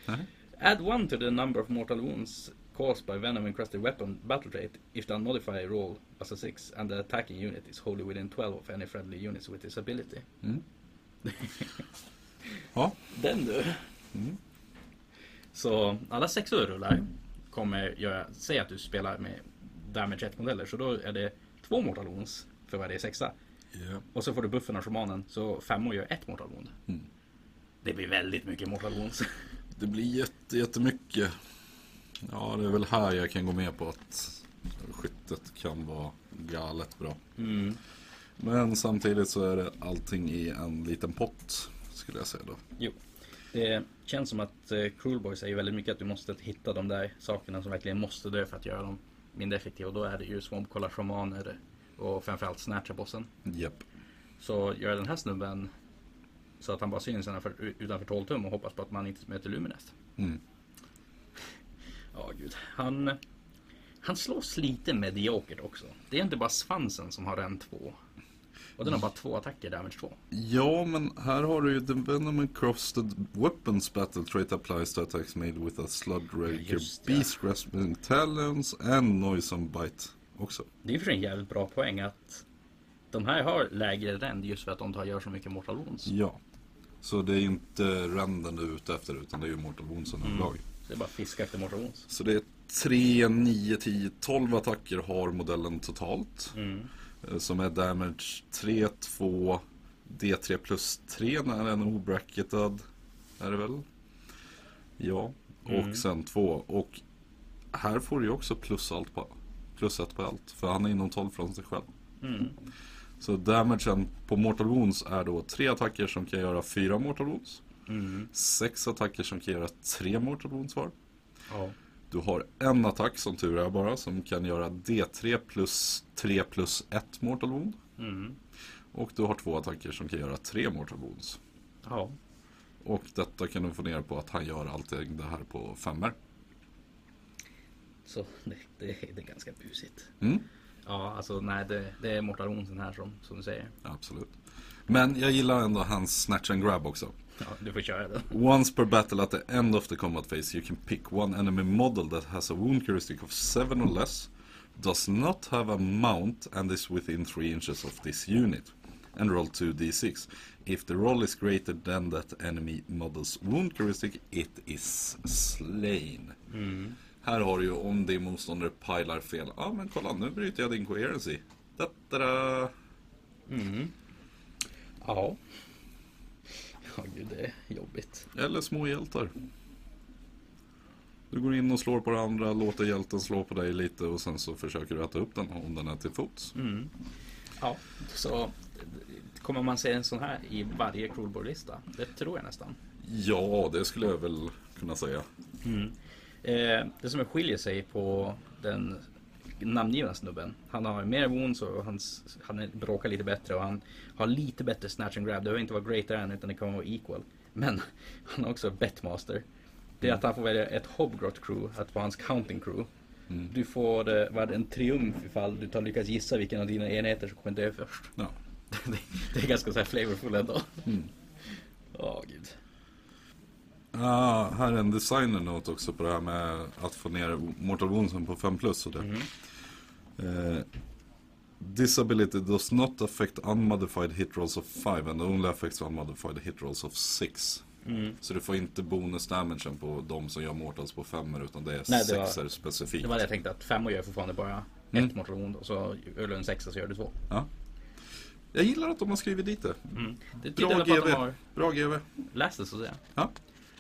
Nej. Add one to the number of mortal wounds caused by venom encrusted weapon battle trait if the unmodified roll as a 6 and the attacking unit is wholly within 12 of any friendly units with this ability. Mm. Ja, Den du. Mm. Så alla sexor rullar kommer göra, säg att du spelar med damage 1 modeller så då är det två mortal wounds för varje sexa. Ja. Och så får du buffen av shamanen så femmor gör ett mortal wound. Mm. Det blir väldigt mycket mortal wounds. Det blir jätte, jättemycket. Ja, det är väl här jag kan gå med på att skyttet kan vara galet bra. Mm. Men samtidigt så är det allting i en liten pott, skulle jag säga då. Jo. Det känns som att eh, Cruel Boys säger väldigt mycket att du måste hitta de där sakerna som verkligen måste dö för att göra dem mindre effektiva. Och då är det ju Swampcollar Shamaner och framförallt Snatcha-bossen. Japp. Så gör den här snubben så att han bara syns utanför, utanför 12 tum och hoppas på att man inte möter Luminest. Mm. Ja, gud. Han, han slås lite mediokert också. Det är inte bara svansen som har en 2. Och den har bara två attacker, damage 2. Ja, men här har du ju The Venom Encrusted Weapons Battle Trait applies to attacks made with a Slug Raker. Beast Grasping Talons and Noisome Bite också. Det är ju för en jävligt bra poäng att de här har lägre rend just för att de tar, gör så mycket mortal wounds. Ja. Så det är inte renden du är ute efter utan det är ju Mortal Woundsen Mm. överlag. Så det är bara fiska efter mortal wounds. Så det är 3, 9, 10, 12 attacker har modellen totalt. Mm. Eh, Som är damage 3, 2, D3 plus 3 när den är obracketad. Är det väl? Ja. Och Mm. sen 2. Och här får du ju också plus, allt på, plus ett på allt. För han är inom 12 från sig själv. Mm. Så damagen på Mortal Wounds är då 3 attacker som kan göra 4 Mortal Wounds. Mm. 6 attacker som kan göra 3 Mortal Wounds var. Ja. Du har en attack som tur är bara som kan göra D3 plus 3 plus 1 Mortal Wound. Mm. Och du har två attacker som kan göra 3 Mortal Wounds. Ja. Och detta kan du få ner på att han gör allting det här på femmer. Så det, det, det är ganska busigt. Mm, Ja, alltså nej, det, det är Mortal Onsen här som, som du säger. absolut. Men jag gillar ändå hans snatch and grab också. Ja, du får köra den. Once per battle at the end of the combat phase you can pick one enemy model that has a wound heuristic of 7 or less, does not have a mount and is within 3 inches of this unit, and roll 2d6. If the roll is greater than that enemy model's wound heuristic, it is slain. Här har du ju om din motståndare pilar fel. Ja ah, men kolla nu bryter jag din coherency. Da-da-da. Mm. Ja. Ja, gud det är jobbigt. Eller små hjältar. Du går in och slår på den andra, låter hjälten slå på dig lite och sen så försöker du äta upp den om den är till fots. Mm. Ja, så kommer man se en sån här i varje Cruelboard-lista? Det tror jag nästan. Ja, det skulle jag väl kunna säga. Eh, det som skiljer sig på den namngivna snubben. Han har mer wounds och hans, han bråkar lite bättre och han har lite bättre snatch and grab. Det behöver inte vara greater än utan det kan vara equal. Men han har också betmaster. Det är att han får välja ett hobgrot crew, att vara hans counting crew. Du får vad, en triumf ifall du tar lyckas gissa vilken av dina enheter som kommer dö först. Ja. det, är ganska så här flavorful ändå. Åh gud. Ah, här är en designer note också på det här med att få ner Mortal Woundsen på 5 plus och det. Eh, Disability does not affect unmodified hit rolls of 5 and only affects unmodified hit rolls of 6. Mm. Så du får inte bonus damagen på de som gör mortals på 5 utan det är Nej, det var- sexer specifikt. Det var det jag tänkte att femmor gör fortfarande bara Mm. ett mortal wound och så du en sexa så gör du två. Ja. Jag gillar att de har skrivit dit det. Mm. Det Bra att de GV. har Bra GV. läst det så att säga. Ja.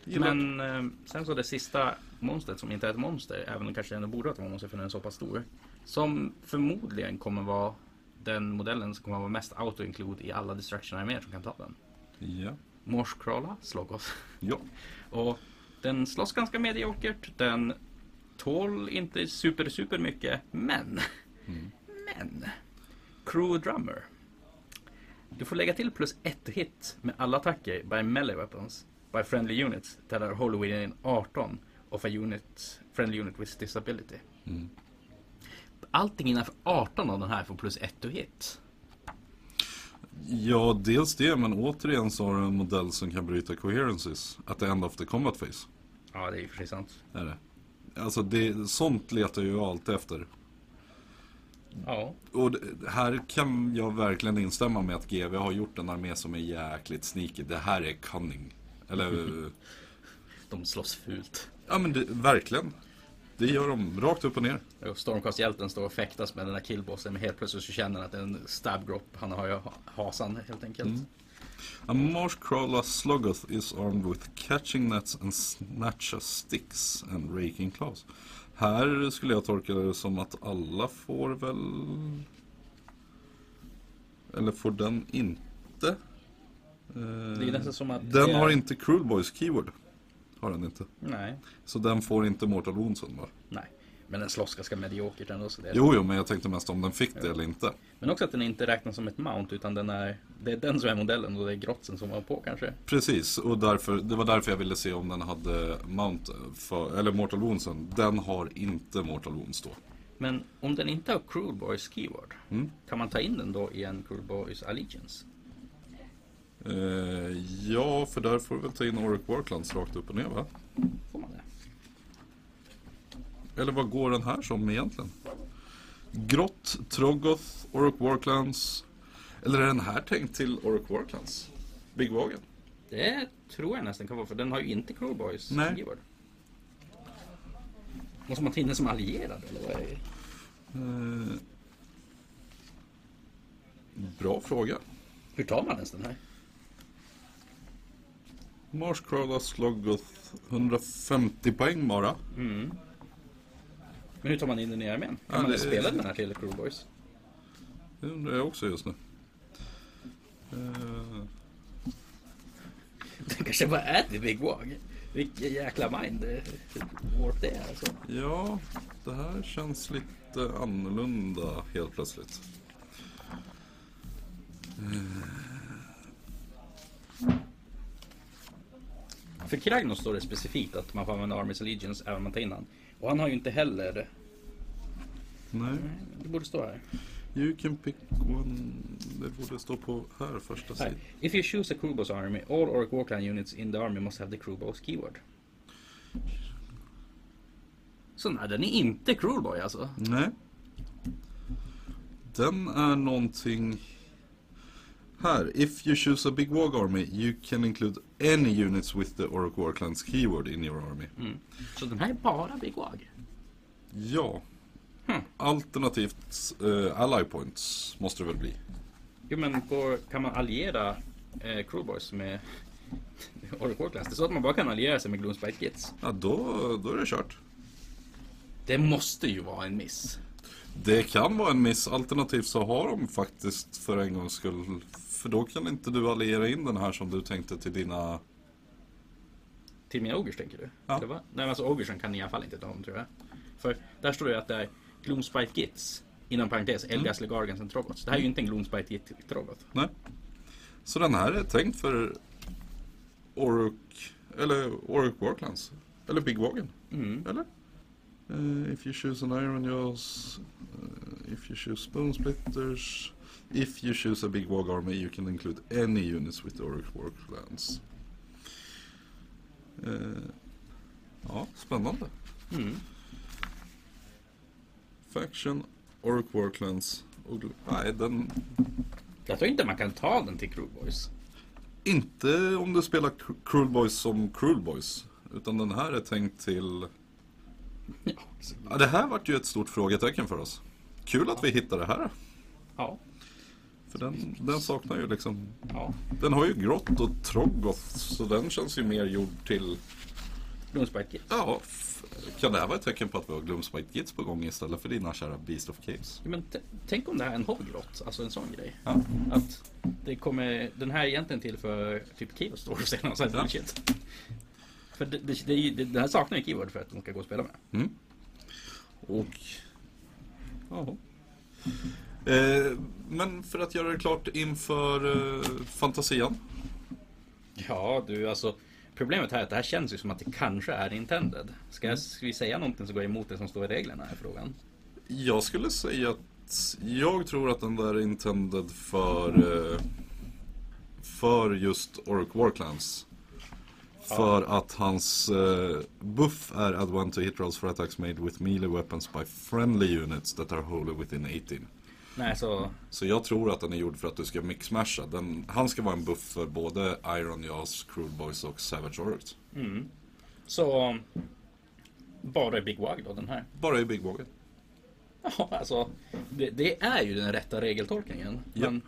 Gillar. Men eh, sen så det sista monstret som inte är ett monster, även om kanske ändå borde vara ett monster för den är så pass stor. Som förmodligen kommer vara den modellen som kommer vara mest auto-include i alla destruction arméer som kan ta den. Ja. Morskrolla, Sloggoth. Ja. Och den slåss ganska mediokert. Den tål inte super, super mycket. Men, men. Crew Drummer. Du får lägga till plus ett hit med alla attacker by melee weapons by friendly units that are wholly within 18 of a unit, friendly unit with disability. Mm. Allting innanför 18 av den här får plus ett to hit. Ja, dels det, men återigen så har du en modell som kan bryta coherences at the end of the combat phase. Ja, det är ju sig sant. Är det. Alltså, det, sånt letar jag ju alltid efter. Ja, Och det, här kan jag verkligen instämma med att GV har gjort en armé som är jäkligt sneaky. Det här är cunning. Eller, de slåss fult. ja men det, verkligen. Det gör de rakt upp och ner. Stormcast-hjälten står och fäktas med den där killbossen men helt plötsligt så känner han att det är en stab-grop. Han har ju ha- hasan helt enkelt. A Marshcrawler Sluggoth is armed with catching nets and snatcha sticks and raking claws. Här skulle jag tolka det som att alla får väl... Eller får den inte? Eh, Det är nästan som att Den är- har inte Cruel Boys keyword. Har den inte. Nej, Så den får inte Mortal Woundsen va? nej. Men den slåss ganska mediokert ändå. Så det är... Jo, jo, men jag tänkte mest om den fick det eller inte. Men också att den inte räknas som ett mount utan den är, det är den som är modellen och det är grotsen som var på kanske. Precis, och därför, det var därför jag ville se om den hade Mount, för, eller Mortal Woundsen. Den har inte Mortal Wounds då. Men om den inte har Cruel Boys keyword, Mm. kan man ta in den då i en Cruel Boys Allegiance? Eh, ja, för där får du väl ta in Oric Warclans rakt upp och ner va? Får man det? Eller vad går den här som egentligen? Grott, Trogoth, Oric Warclans. Eller är den här tänkt till Oric Warclans? Big Wagon? Det tror jag nästan kan vara för den har ju inte Cruel Boys Nej. keyword. Måste man ta in den som allierad eller vad är det? Eh, bra fråga. Hur tar man ens den här? Marshcrawler Sluggoth 150 poäng bara. Mm. Men hur tar man in den i armén? Kan Ja, man det- spela den här till Cruel Boys? Det undrar jag också just nu. Eh, Den kanske bara är till Big Wag. Vilken jäkla mind eh, warp det är alltså. Ja, det här känns lite annorlunda helt plötsligt. För Kragnos står det specifikt att man får använda Army's Allegiance även om man tar in han. Och han har ju inte heller... Nej, Det borde stå här. you can pick one. Det borde stå på här första sidan. If you choose a crewboss army, all Orc Warclan units in the army must have the crewboss keyword. Så nej, den är inte crewboy alltså. Nej. Den är någonting... Här, if you choose a big warg army you can include any units with the Orc War Clans keyword in your army. Mm. Så den här är bara Big Wag. Ja. Hmm. Alternativt eh, ally points måste det väl bli. Jo men går, kan man alliera eh, crewboys med Orc Warclans? Det är så att man bara kan alliera sig med Gloomspite Gits. Ja, då, då är det kört. Det måste ju vara en miss. Det kan vara en miss. Alternativt så har de faktiskt för en gångs skull. För då kan inte du alliera in den här som du tänkte till dina... Till mina ogers tänker du? Ja. Nej men alltså ogersen kan i alla fall inte ta dem tror jag. För där står det att det är Gloomspite Gits. Inom parentes Elgas Legargans and Trogots. Det här är ju inte en Gloomspite Git Trogot. Nej. Så den här är tänkt för Ork... Eller Ork Warclans. Eller Big Wagon. Mm. Eller? Eh, if you choose an Iron Jaws. eh, if you choose Bone Splitters. If you choose a Big Wog Army you can include any units with the Orc Warclans. Eh, ja, spännande. Mm. Faction, Orc Warclans. Och, nej, den... Jag tror inte man kan ta den till Crewboys. Inte om du spelar Cru- Cruel Boys som Cruel Boys. Utan den här är tänkt till... Ja, det här vart ju ett stort frågetecken för oss. Kul att vi hittade det här. Ja. För den, den saknar ju liksom... ja. Den har ju grått och troggoth. Så den känns ju mer gjord till... Gloomspite Gits. Ja, kan det här vara ett tecken på att vi har Gloomspite Gits på gång istället för dina kära Beast of Caves? Ja, men tänk om det här är en hobbygrott, alltså en sån grej. Ja. Att det kommer, den här är egentligen till för typ keyword stores eller något sånt Ja. bullshit. För det, det, det, det, den här saknar ju keyword för att de ska gå och spela med. Mm. Och... Ja. Eh, men för att göra det klart inför eh, fantasian. Ja du alltså Problemet här är att det här känns ju som att det kanske är intended. Ska, jag, ska vi säga någonting som går emot det som står i reglerna i frågan? Jag skulle säga att jag tror att den där är intended för eh, för just Orc Warclans. För att hans eh, buff är add one to hit rolls for attacks made with melee weapons by friendly units that are wholly within 18. Nej så Så jag tror att den är gjord för att du ska mixmasha. Den, han ska vara en buff för både Iron Jaws, Cruel Boys och Savage Orcs. mm. Så Bara i Big Wag då den här. Bara i Big Wagon. Ja alltså det, det är ju den rätta regeltolkningen. Ja. Men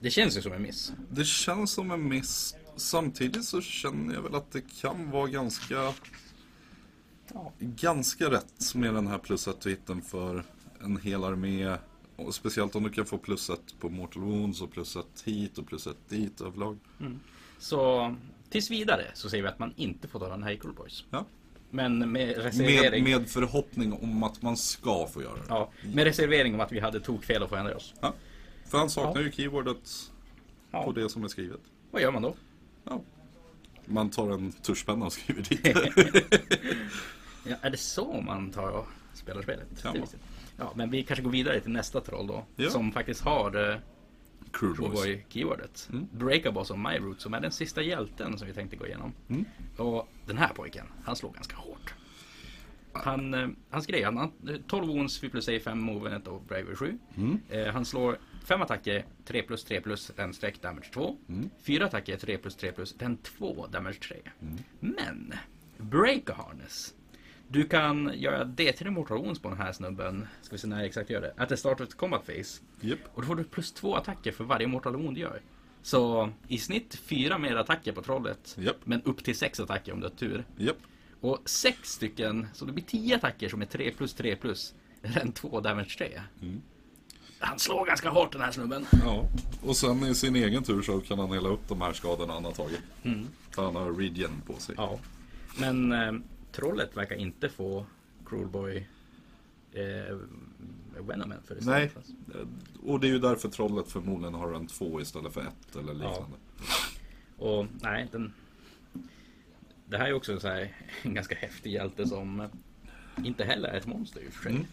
Det känns ju som en miss. Det känns som en miss. Samtidigt så känner jag väl att det kan vara ganska Ja. ganska rätt med den här plus ett tweeten för en hel armé. Och speciellt om du kan få plus ett på Mortal Wounds och plus ett hit och plus ett dit överlag. Så tills vidare så säger vi att man inte får ta den här i Cool Boys. Ja. Men med Med, reservering. med förhoppning om att man ska få göra det. Ja, med reservering om att vi hade tokfel och får ändra oss. Ja. För han saknar Ja. ju keywordet Ja. på det som är skrivet. Vad gör man då? Ja. Man tar en tuschpenna och skriver dit. Ja, är det så man tar och spelar spelet? Kan Ja, men vi kanske går vidare till nästa troll då. Ja. Som faktiskt har eh. Cowboy-keywordet. Mm. Breakaboss My Root som är den sista hjälten som vi tänkte gå igenom. Mm. Och den här pojken, han slog ganska hårt. Han, eh, hans grej, han har 12 wounds, 4 plus A, 5 movement och Bravery 7. Mm. Eh, han slår 5 attacker, 3 plus 3 plus, den streck damage 2. Mm. 4 attacker, 3 plus 3 plus, den 2 damage 3. Mm. Men, break a harness. Du kan göra D3 mortal wounds på den här snubben. Ska vi se när jag exakt gör det. At the start of the combat phase. Japp. Och då får du plus 2 attacker för varje mortal wound du gör. Så i snitt 4 mer attacker på trollet. Japp. Men upp till 6 attacker om du har tur. Japp. Och 6 stycken, så det blir 10 attacker som är 3 plus 3 plus. Den 2 damage 3. Han slår ganska hårt den här snubben. Ja, och sen i sin egen tur så kan han hela upp de här skadorna han har tagit. För han har regen på sig. Ja. Men eh, trollet verkar inte få Cruelboy eh, Venomen för det Nej, och det är ju därför trollet förmodligen har en två istället för ett eller liknande. Och nej, den... Det här är också så här, en ganska häftig hjälte som inte heller är ett monster i och för sig. Mm.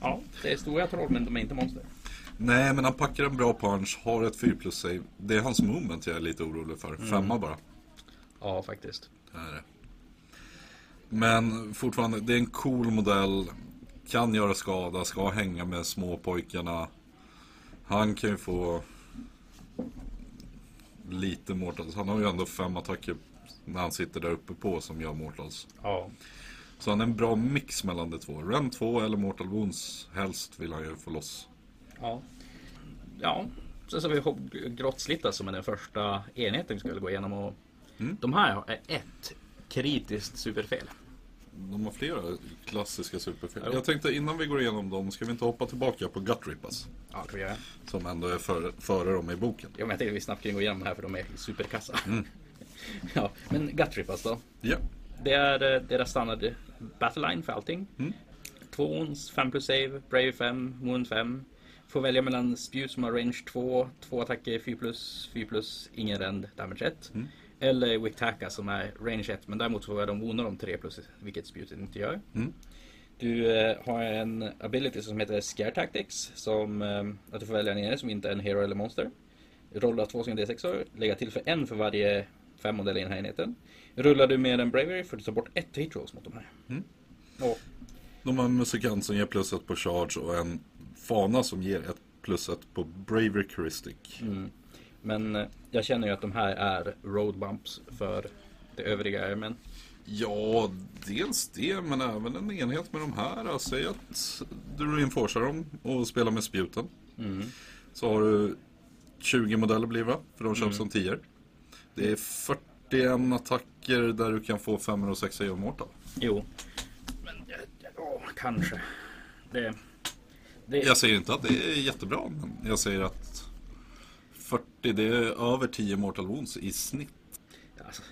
Ja, det är stora troll men de är inte monster. Nej, men han packar en bra punch, har ett 4 plus save. Det är hans movement jag är lite orolig för. Femma bara. Ja, faktiskt. Det är det. Men fortfarande, det är en cool modell. Kan göra skada, ska hänga med småpojkarna. Han kan ju få lite mortals. Han har ju ändå fem attacker när han sitter där uppe på som gör mortals. Ja, Så han är en bra mix mellan de två. Rem 2 eller Mortal Wounds. Helst vill han ju få loss. ja. Ja, sen så har vi Grottslitta som är den första enheten vi skulle gå igenom. Och Mm. De här är ett kritiskt superfel. De har flera klassiska superfel. Jo. Jag tänkte innan vi går igenom dem, ska vi inte hoppa tillbaka på Gut Rippas? Ja, det kan vi göra. Som ändå är före, före dem i boken. Ja, men jag tänkte vi snabbt kan gå igenom här för de är superkassa. Mm. ja, men Guttrippers då. Ja. Det är eh, deras standard battleline för allting. Mm. Två ons, 5 plus save, Brave 5, Moon 5. Får välja mellan spjut som har range 2, två attacker 4 plus, 4 plus, ingen rend, damage 1. Mm. Eller Wicktaka som är range 1 men däremot får de ona dem 3 plus vilket spjutet inte gör. Mm. Du eh, har en ability som heter Scare Tactics som eh, att du får välja en enhet som inte är en hero eller monster. Rolla två stycken D6 lägga till för en för varje fem modeller i den här enheten. Rullar du med en Bravery får du ta bort ett hit rolls mot de här. Mm. Och, De har en musikant som ger plus ett på charge och en fana som ger ett plus ett på Bravery Heuristic. mm. Men eh, jag känner ju att de här är road bumps för det övriga armen. Ja, dels det, men även en enhet med de här. Säg att du reinforcar dem och spelar med spjuten. Mm. Så har du 20 modeller blir va? För de köps Mm. som 10 Det är 41 attacker där du kan få 5 och 6 i mortal. Jo. Men ja, åh, kanske. Det, det, Jag säger inte att det är jättebra, men jag säger att 40, det är över 10 mortal wounds i snitt. alltså,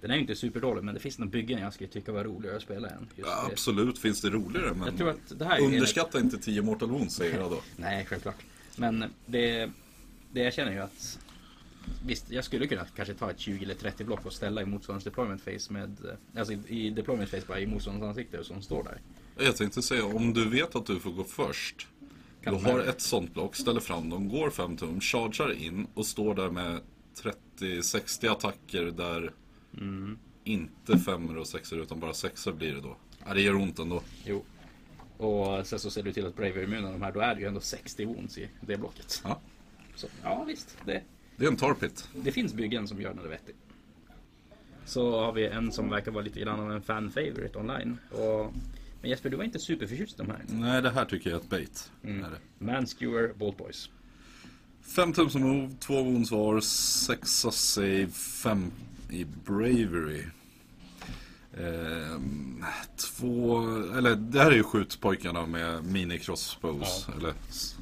den är ju inte superdålig men det finns några byggen jag skulle tycka var roligare att spela än. Ja, absolut finns det roligare, men Jag tror att det här är en- underskatta inte 10 mortal wounds säger jag då. Nej, självklart. Men det, det jag känner ju att Visst, jag skulle kunna kanske ta ett 20 eller 30 block och ställa i motståndarens deployment face med Alltså i, i deployment face bara i motståndarens ansikte som står där. Jag tänkte säga, om du vet att du får gå först. Du har ett sånt block, ställer fram dem, går 5 tum, chargear in och står där med 30-60 attacker där Mm. inte 5 och 6 utan bara 6 blir det då. Ja, det gör ont ändå. Jo. Och sen så ser du till att Bravery immunar de här, då är det ju ändå 60 wounds i det blocket. Ja. Så ja, visst. Det, Det är en tarpit. det finns byggen som gör det vettigt. Så har vi en som verkar vara lite grann av en fan favorite online. Och, men Jesper, du var inte superförtjust i de här. Nej, det här tycker jag är ett bait. Mm. Är det. Manskewer Bolt Boys. 5000 move, 2 wounds var, 6 save, 5 i bravery. Ehm, två, eller det här är ju skjutpojkarna med mini crossbows. Ja. Eller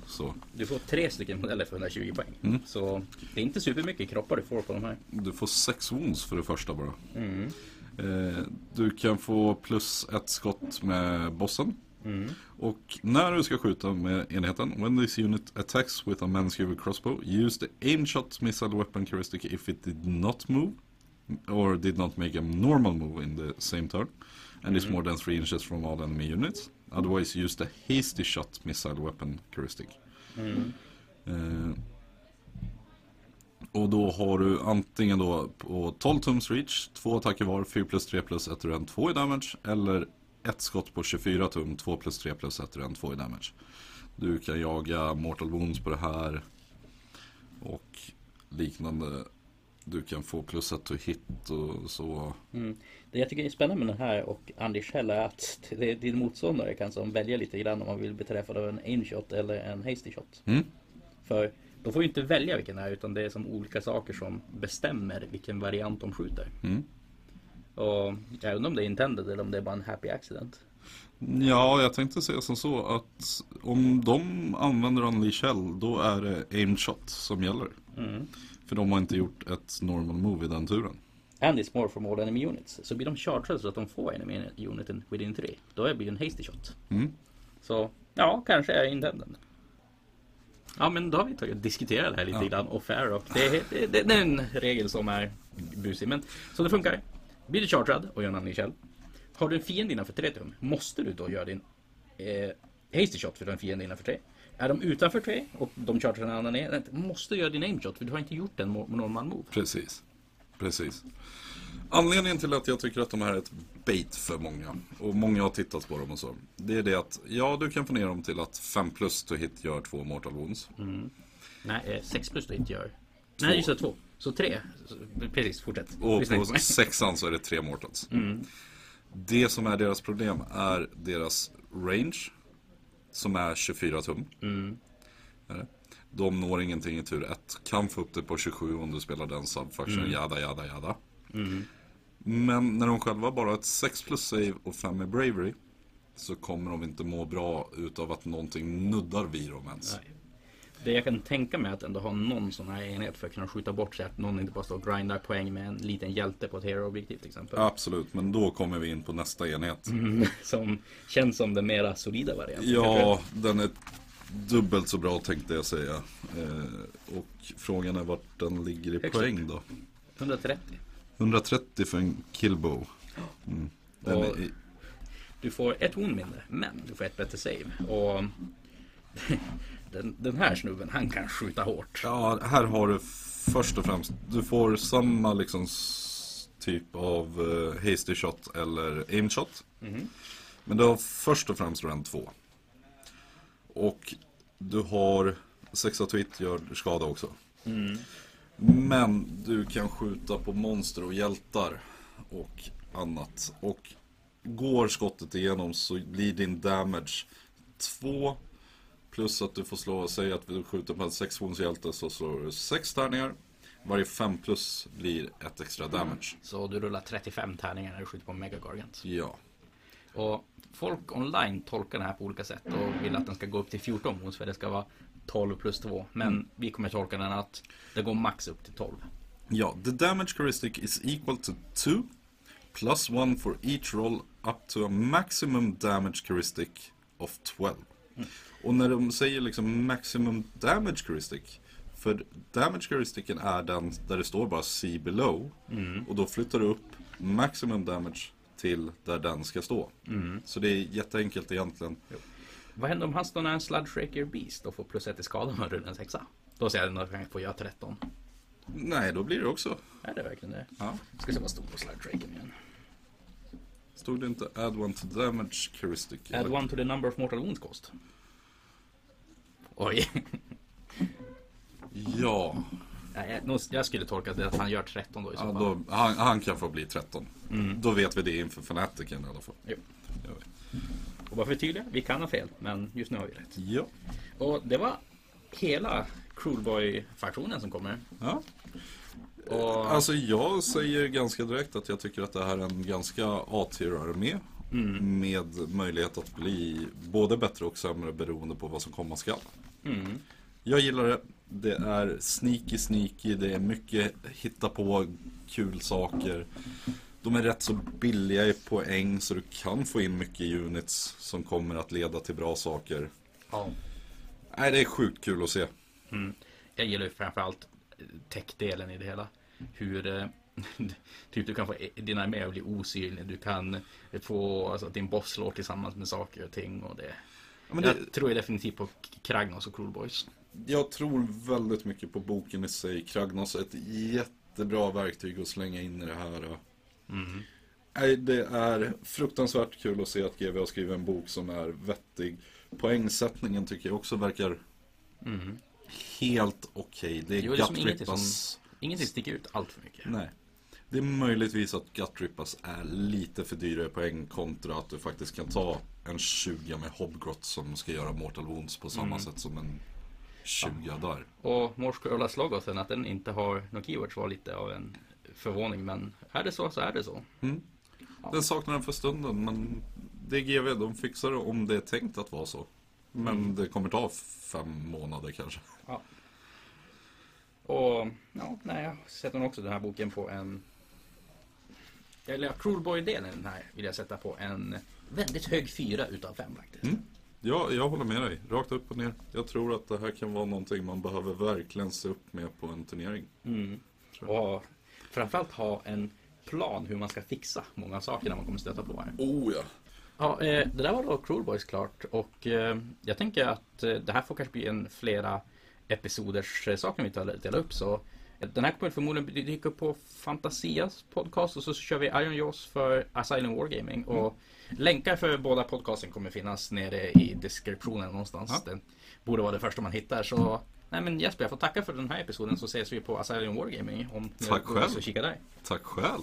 så. Du får tre stycken modeller för 120 poäng. Mm. Så det är inte supermycket kroppar du får på de här. Du får 6 wounds för det första bara. Mm. Eh, du kan få plus ett skott med bossen. Mm. Och när du ska skjuta med enheten, when this unit attacks with a manskewer crossbow, use the aim shot missile weapon heuristic if it did not move or did not make a normal move in the same turn and is more than 3 inches from all enemy units. Otherwise use the hasty shot missile weapon heuristic. Mm. Eh, och då har du antingen då på 12 tums reach, två attacker var, 4 plus 3 plus 1 rend 2 i damage. Eller ett skott på 24 tum, 2 plus 3 plus 1 rend 2 i damage. Du kan jaga mortal wounds på det här. Och liknande. Du kan få plus 1 to hit och så. Mm. Det jag tycker är spännande med den här och Andy Shell är att det, din motståndare kan som välja lite grann om man vill bli träffad av en aim shot eller en hasty shot. Mm. För de får ju inte välja vilken det är utan det är som olika saker som bestämmer vilken variant de skjuter. Mm. Och jag undrar om det är intended eller om det är bara en happy accident. Ja, jag tänkte säga som så att om de använder Unleash Hell då är det aim shot som gäller. För de har inte gjort ett normal move i den turen. And it's more from all enemy units. Så blir de charged så att de får enemy uniten within 3. Då blir det en hasty shot. Mm. Så ja, kanske är intended. Ja men då har vi tagit, diskuterat det här lite Ja. grann och fair up. Det, är- det, det, det är en regel som är busig. Men så det funkar. Blir du charged och gör en annan shell. Har du en fiende innanför 3 tum måste du då göra din eh, hasty shot för du har en fiende innanför 3. Är de utanför 3 och de chargar en annan ner, måste du göra din aim shot för du har inte gjort en normal move. Precis. Precis. Anledningen till att jag tycker att de här är ett bait för många och många har tittat på dem och så. Det är det att ja, du kan få ner dem till att 5 plus to hit gör två mortal wounds. Nej, 6 plus du inte gör. Nej, just det, 2. Så 3. Precis, fortsätt. Och Lyssna på sexan så är det tre mortals. Det som är deras problem är deras range. Som är 24 tum. Är det? De når ingenting i tur 1. Kan få upp det på 27 om du spelar den subfaction. Jada, jada, jada. Men när de själva bara har ett 6 plus save och 5 i bravery. Så kommer de inte må bra utav att någonting nuddar vid dem ens. Nej. Det jag kan tänka mig är att ändå ha någon sån här enhet för att kunna skjuta bort sig. Att någon inte bara står och grindar poäng med en liten hjälte på ett hero-objektiv till exempel. Absolut, men då kommer vi in på nästa enhet. Som känns som den mera solida varianten. Ja, den är dubbelt så bra tänkte jag säga. Eh, och frågan är vart den ligger i Högst poäng då. 130. 130 för en killbow. Mm. Är, Du får ett wound mindre, men du får ett bättre save. Och den, den här snubben, han kan skjuta hårt. ja, här har du först och främst, du får samma liksom typ av uh, hasty shot eller aim shot. Men du har först och främst rend 2. Och du har 6 tweet gör skada också. Men du kan skjuta på monster och hjältar och annat. Och går skottet igenom så blir din damage 2 plus att du får slå, säg att du skjuter på en 6 wounds hjälte så slår du 6 tärningar. Varje 5 plus blir ett extra damage. Så du rullar 35 tärningar när du skjuter på en Mega Gargant. Ja. Och folk online tolkar den här på olika sätt och vill att den ska gå upp till 14 moves för det ska vara 12 plus 2. Men vi kommer tolka den att det går max upp till 12. Ja, the damage heuristic is equal to 2 plus 1 for each roll up to a maximum damage heuristic of 12. Och när de säger liksom maximum damage heuristic för damage heuristicen är den där det står bara see below och då flyttar du upp maximum damage till där den ska stå. Så det är jätteenkelt egentligen. Vad händer om han står när en Sludge Shaker Beast och får plus 1 i skada med rulla en sexa? Då säger den att han får göra 13. Nej, då blir det också. Är det verkligen det? Ja. Ska se vad stod på Sludge Shaker igen. Stod det inte add one to damage heuristic? Add one to the number of mortal wounds cost. Oj. Ja, Nej, jag- Jag skulle tolka det att han gör 13 då i så Ja, fall. då, han, han kan få bli 13. Då vet vi det inför Fanaticen i alla fall. Jo. Och bara för att tydliga, vi kan ha fel, men just nu har vi rätt. Ja. Och det var hela Cruelboy-faktionen som kommer. ja. Och Alltså jag säger ganska direkt att jag tycker att det här är en ganska A-tier-armé. Med möjlighet att bli både bättre och sämre beroende på vad som komma skall. mm, Jag gillar det. Det är sneaky sneaky, det är mycket hitta på kul saker. De är rätt så billiga i poäng så du kan få in mycket units som kommer att leda till bra saker. ja, Nej, det är sjukt kul att se. jag gillar ju framförallt eh, tech-delen i det hela. Hur eh, typ du kan få e- din armé att bli osynlig. Du kan få alltså, att din boss slår tillsammans med saker och ting. Och det. Ja, det, Jag tror ju definitivt på Kragnos och Cruelboys. jag tror väldigt mycket på boken i sig. Kragnos är ett jättebra verktyg att slänga in i det här. Nej, det är fruktansvärt kul att se att GW har skrivit en bok som är vettig. Poängsättningen tycker jag också verkar helt okej. Det är Jo, det är som ingenting. Ingenting sticker ut allt för mycket. Nej. Det är möjligtvis att Gutrippas är lite för dyra i poäng kontra att du faktiskt kan ta en 20 med Hobgrot som ska göra Mortal Wounds på samma sätt som en 20 där. Och Morse Curlas logosen, att den inte har några keywords var lite av en förvåning. Men är det så så är det så. Den saknar den för stunden men DGV, de fixar det om det är tänkt att vara så. Men Mm. det kommer ta fem månader kanske. Ja. Och ja, nej, jag sätter nog också den här boken på en... Eller Cruel Boy-delen den här vill jag sätta på en väldigt hög fyra utav fem faktiskt. Mm. Ja, jag håller med dig. Rakt upp och ner. Jag tror att det här kan vara någonting man behöver verkligen se upp med på en turnering. Mm. Och framförallt ha en plan hur man ska fixa många saker när man kommer stöta på här. Oh ja. Ja, eh, det där var då Cruel Boys klart och eh, jag tänker att eh, det här får kanske bli en flera episoders eh, sak när vi delar delar upp så eh, den här kommer förmodligen dyka upp på Fantasias podcast och så kör vi Iron Jaws för Asylum Wargaming och länkar för båda podcasten kommer finnas nere i descriptionen någonstans. Ja. Den borde vara det första man hittar så Nej men Jesper, jag får tacka för den här episoden så ses vi på Asylum Wargaming om ni Tack själv. att kika där. Tack själv.